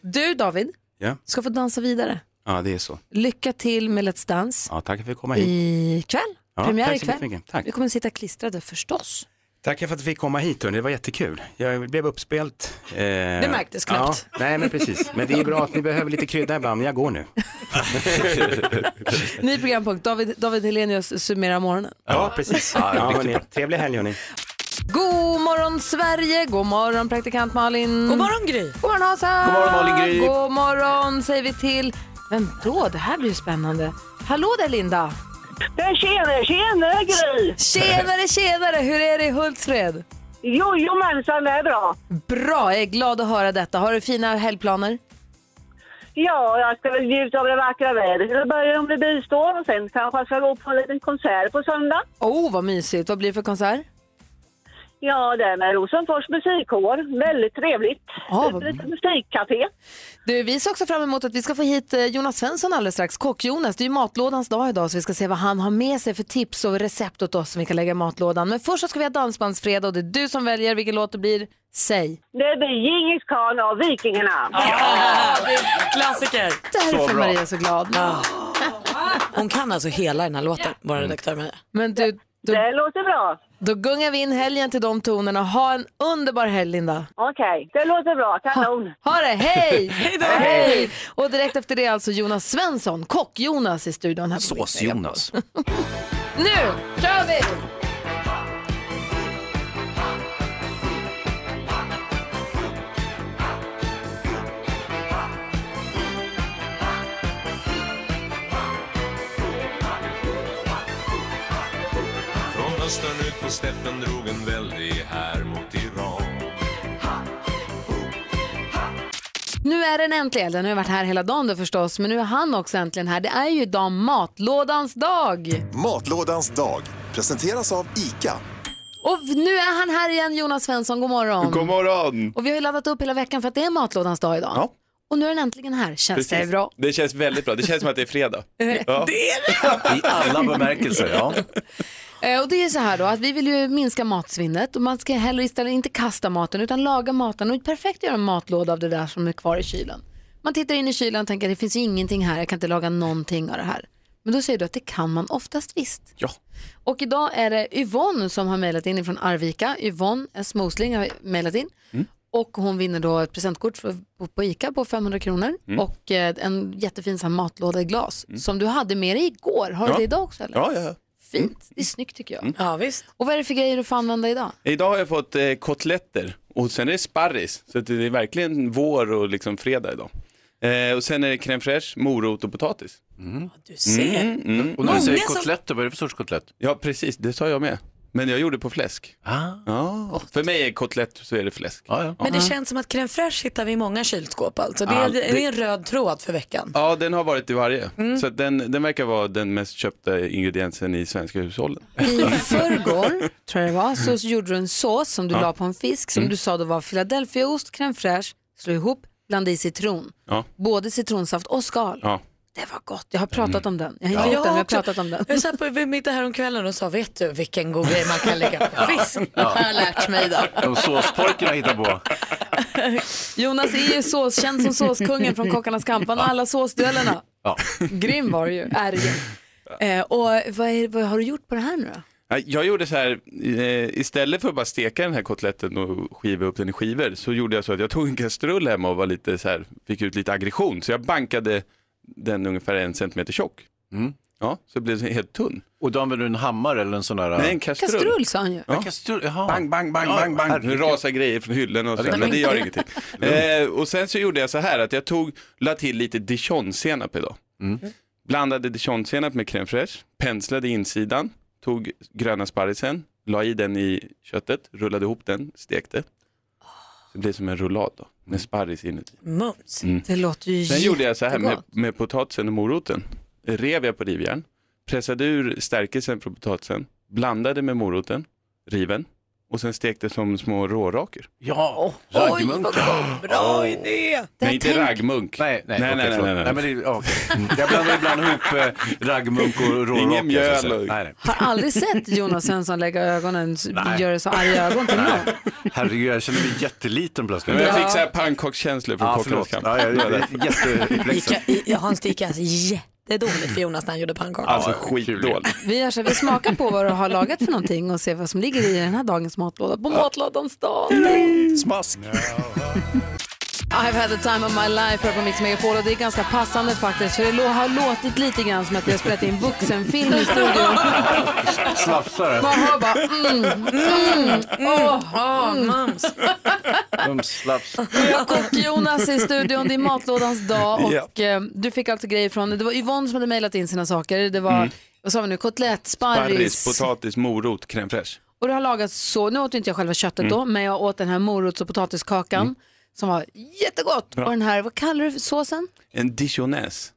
Du David, Ja. ska få dansa vidare. ja, det är så. Lycka till med Let's Dance Ja, tack för att vi komma hit. ikväll. Ja, Premiär tack så ikväll. mycket. Tack. Vi kommer sitta klistrade förstås. Tack för att vi fick komma hit, hörni. det var jättekul. Jag blev uppspelt. Eh, Det märktes knappt. Ja, nej, men precis. Men det är bra att ni behöver lite krydda ibland, men jag går nu. Ny programpunkt, David, David Helenius summerar morgonen. Ja, precis. Ja, hörni. Trevlig helg, hörni. God morgon Sverige, god morgon praktikant Malin. God morgon Gry. God morgon Hansa. God morgon, Malin Gry. God morgon säger vi till, vem då? Det här blir ju spännande. Hallå där Linda. Tjenare, tjenare Gry! Tjenare, tjenare, hur är det i Hultsfred? Jojomensan, det är bra. Bra, jag är glad att höra detta. Har du fina helgplaner? Ja, jag ska väl njuta av det vackra vädret. Det börjar om det bistår och sen kanske jag ska gå på en liten konsert på söndag. Oh, vad mysigt. Vad blir det för konsert? Ja, det är med Rosenfors musikkår. Väldigt trevligt. Ja, vad- musikcafé. Du, vi ser också fram emot att vi ska få hit eh, Jonas Svensson alldeles strax. Kock-Jonas, det är ju matlådans dag idag så vi ska se vad han har med sig för tips och recept åt oss som vi kan lägga i matlådan. Men först så ska vi ha dansbandsfredag och det är du som väljer vilken låt det blir. Säg. Det blir Djingis khan av Vikingarna. Klassiker. Därför är Maria så glad. Hon kan alltså hela den här låten, vår redaktör Maria. Men du, då, Det låter bra. då gungar vi in helgen till de tonerna. Ha en underbar helg Linda. Okej, det låter bra. Kanon. Ha det, hej! Hej då. hej! Och direkt efter det alltså Jonas Svensson, kock-Jonas i studion. Sås-Jonas. Nu kör vi! Från östern ut på steppen drog en väldig här mot Iran Nu är den äntligen, den har ju varit här hela dagen då förstås, men nu är han också äntligen här. Det är ju idag matlådans dag. Matlådans dag presenteras av ICA. Och nu är han här igen, Jonas Svensson. God morgon. God morgon! Och vi har ju laddat upp hela veckan för att det är matlådans dag idag. Ja. Och nu är den äntligen här. Känns det bra? Det känns väldigt bra. Det känns som att det är fredag. Ja. I alla bemärkelser, ja. Eh, och det är så här då att vi vill ju minska matsvinnet och man ska heller istället inte kasta maten utan laga maten och perfekt göra en matlåda av det där som är kvar i kylen. Man tittar in i kylen och tänker det finns ju ingenting här, jag kan inte laga någonting av det här. Men då säger du att det kan man oftast visst. Ja. Och idag är det Yvonne som har mejlat in från Arvika. Yvonne S. Mosling har mejlat in. Mm. Och hon vinner då ett presentkort på, ICA på 500 kronor Mm. och eh, en jättefin matlåda i glas som du hade med dig igår. Har du Ja. det idag också? Eller? Ja, ja. Fint, det är snyggt tycker jag. Ja, visst. Och vad är det för grejer du får använda idag? Idag har jag fått eh, kotletter och sen är det sparris. Så det är verkligen vår och liksom fredag idag. Eh, och sen är det crème fraîche, morot och potatis. Du ser. Mm, mm. Och när du säger som- kotletter, vad är det för sorts kotlett? Ja, precis. Det sa jag med. Men jag gjorde på fläsk. Ah. Ja. För mig är kotlett så är det fläsk. Ja, ja. Men det känns som att crème fraîche hittar vi i många kylskåp alltså. Det är, Allt- det är en röd tråd för veckan. Ja, den har varit i varje. Mm. Så den, den verkar vara den mest köpta ingrediensen i svenska hushållen. I förrgår, tror jag det var, så gjorde du en sås som du Ja. la på en fisk som Mm. du sa då var Philadelphiaost, crème fraîche, slå ihop, blanda i citron. Ja. Både citronsaft och skal. Det var gott. Jag har pratat om den. Jag har Ja. gjort Jag den, jag har pratat om den. Jag satt på vid middag här om kvällen och sa, vet du vilken god grej man kan lägga på fisk? Ja. har jag lärt mig idag. De såspojkarna hittar på. Jonas är ju sås, känd som såskungen från Kockarnas kamp. Han har alla såsduellerna. Ja. Grym var du ju, är ju. Eh, och vad, är, vad har du gjort på det här nu då? Ja, Jag gjorde så här, eh, istället för att bara steka den här kotletten och skiva upp den i skivor så gjorde jag så att jag tog en kastrull hemma och var lite så här, fick ut lite aggression. Så jag bankade den ungefär en centimeter tjock. Mm. Ja, så blev den helt tunn. Och då använder du en hammare eller en sån där? Nej, en kastrull. Kastrull sa han ju. Ja. En kastrull, jaha. Bang, bang, bang, Ja, bang, bang. Nu rasar grejer från hyllan och Ja, så, det- men det gör ingenting. Eh, och sen så gjorde jag så här att jag tog, la till lite dijonsenap idag. Mm. Blandade dijonsenap med crème fraîche, penslade insidan, tog gröna sparrisen, la i den i köttet, rullade ihop den, stekte. Det blev som en rullad då, med sparris inuti. Mums. Mm. Det låter ju Sen gjorde jag så här med, med potatisen och moroten. Rev jag på rivjärn, pressade ur stärkelsen från potatisen, blandade med moroten, riven och sen stekte som små rårakor. Ja, Oj, raggmunkar. vad bra idé. Nej, inte raggmunk. Nej, nej, nej, nej, nej, nej, nej, men det. Mm. Jag blandar ibland ihop eh, raggmunk och råraka. Ingen mjöl Nej, nej. Har aldrig sett Jonas Svensson lägga ögonen, Nej. göra så arga ögon till någon. Herregud, jag känner mig jätteliten plötsligt. Men jag fick så här pannkakskänslor från Ja, Kockarnas kamp. Ja, jag, jag, jag, jätteuppläxad. Gick- Hans det alltså jättedåligt för Jonas när han gjorde pannkakor. Alltså skitdåligt. Vi, gör så, vi smakar på vad du har lagat för någonting och ser vad som ligger i den här dagens matlåda på matlådans dag. Smask. I've had the time of my life här på Mix Megapol och det är ganska passande faktiskt för det har låtit lite grann som att jag spelat in vuxenfilm i studion. Slafsare. Man hör bara mm, mm, åh, mm. mums. Mums, slafs. Vi har Kock-Jonas i studion, det är matlådans dag och Ja. eh, du fick alltså grejer från, det var Yvonne som hade mejlat in sina saker, det var, Mm. vad sa vi nu, kotlett, Sparris, sparris. potatis, morot, crème fraîche. Och du har lagat så, nu åt inte jag själva köttet då, men jag åt den här morots och potatiskakan som var jättegott. Bra. Och den här, vad kallar du för såsen? En dijonnaise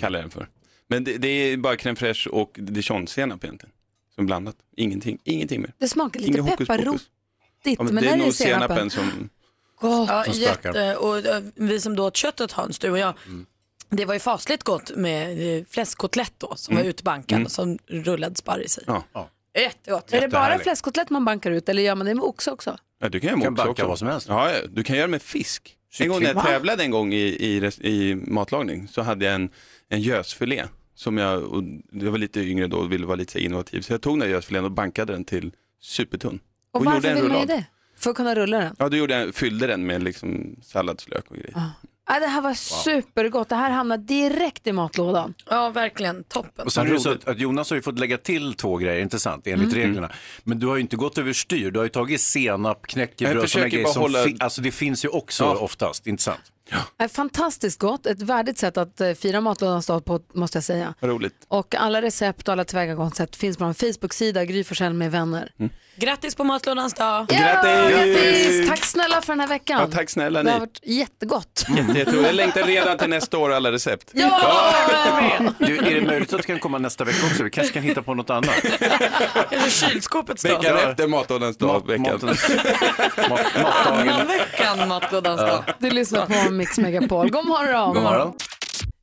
kallar jag den för. Men det, det är bara crème fraîche och dijonsenap egentligen. Som blandat. Ingenting, ingenting mer. Det smakar lite pepparrotigt. Ja, men, men det är är nog senapen. senapen som... Ja, Som spökar. jätte, och eh, vi som då åt köttet Hans, du och jag, Mm. det var ju fasligt gott med eh, fläskkotlett då som var utbankad Mm. och som rullad sparris i. Ja. Jättegott. Är det bara Jättehärligt. fläskkotlett man bankar ut eller gör man det med oxe också? Ja, du kan göra med Kan oxe banka också. vad som helst. Ja, ja, du kan göra med fisk. En gång när jag Va? tävlade en gång i, i, res- i matlagning så hade jag en, en gösfilé. Som jag, och jag var lite yngre då och ville vara lite så här innovativ. Så jag tog den här gösfilén och bankade den till supertunn. Och, varför en vill man ju rullad. det? För att kunna rulla den? Ja, då gjorde fyllde den med liksom salladslök och grejer. Ja, det här var supergott, det här hamnar direkt i matlådan. Ja, verkligen. Toppen. Och sen är det så att, att Jonas har ju fått lägga till två grejer, inte sant, enligt Mm. reglerna. Men du har ju inte gått överstyr, du har ju tagit senap, Jag knäckebröd, försöker sådana grejer bara som hålla- fi- alltså det finns ju också Ja. oftast, inte sant? Är fantastiskt gott, ett värdigt sätt att eh, fira matlådans dag på måste jag säga. Vad roligt. Och alla recept och alla tillvägagångssätt finns på en Facebook-sida, Gry Forssell med vänner. Grattis på matlådans dag. Ja, Grattis! grattis! Tack snälla för den här veckan. Ja, tack snälla Det har ni. varit jättegott. Jätte, jätte, jag längtar redan till nästa år alla recept. Ja, med. Du, är det möjligt att det kan komma nästa vecka också? Vi kanske kan hitta på något annat? Eller kylskåpets dag. Veckan efter matlådans dag. Veckan. Mat- matdagen. Annan veckan matlådans dag. Du lyssnar på Mix Megapol. God morgon. God morgon.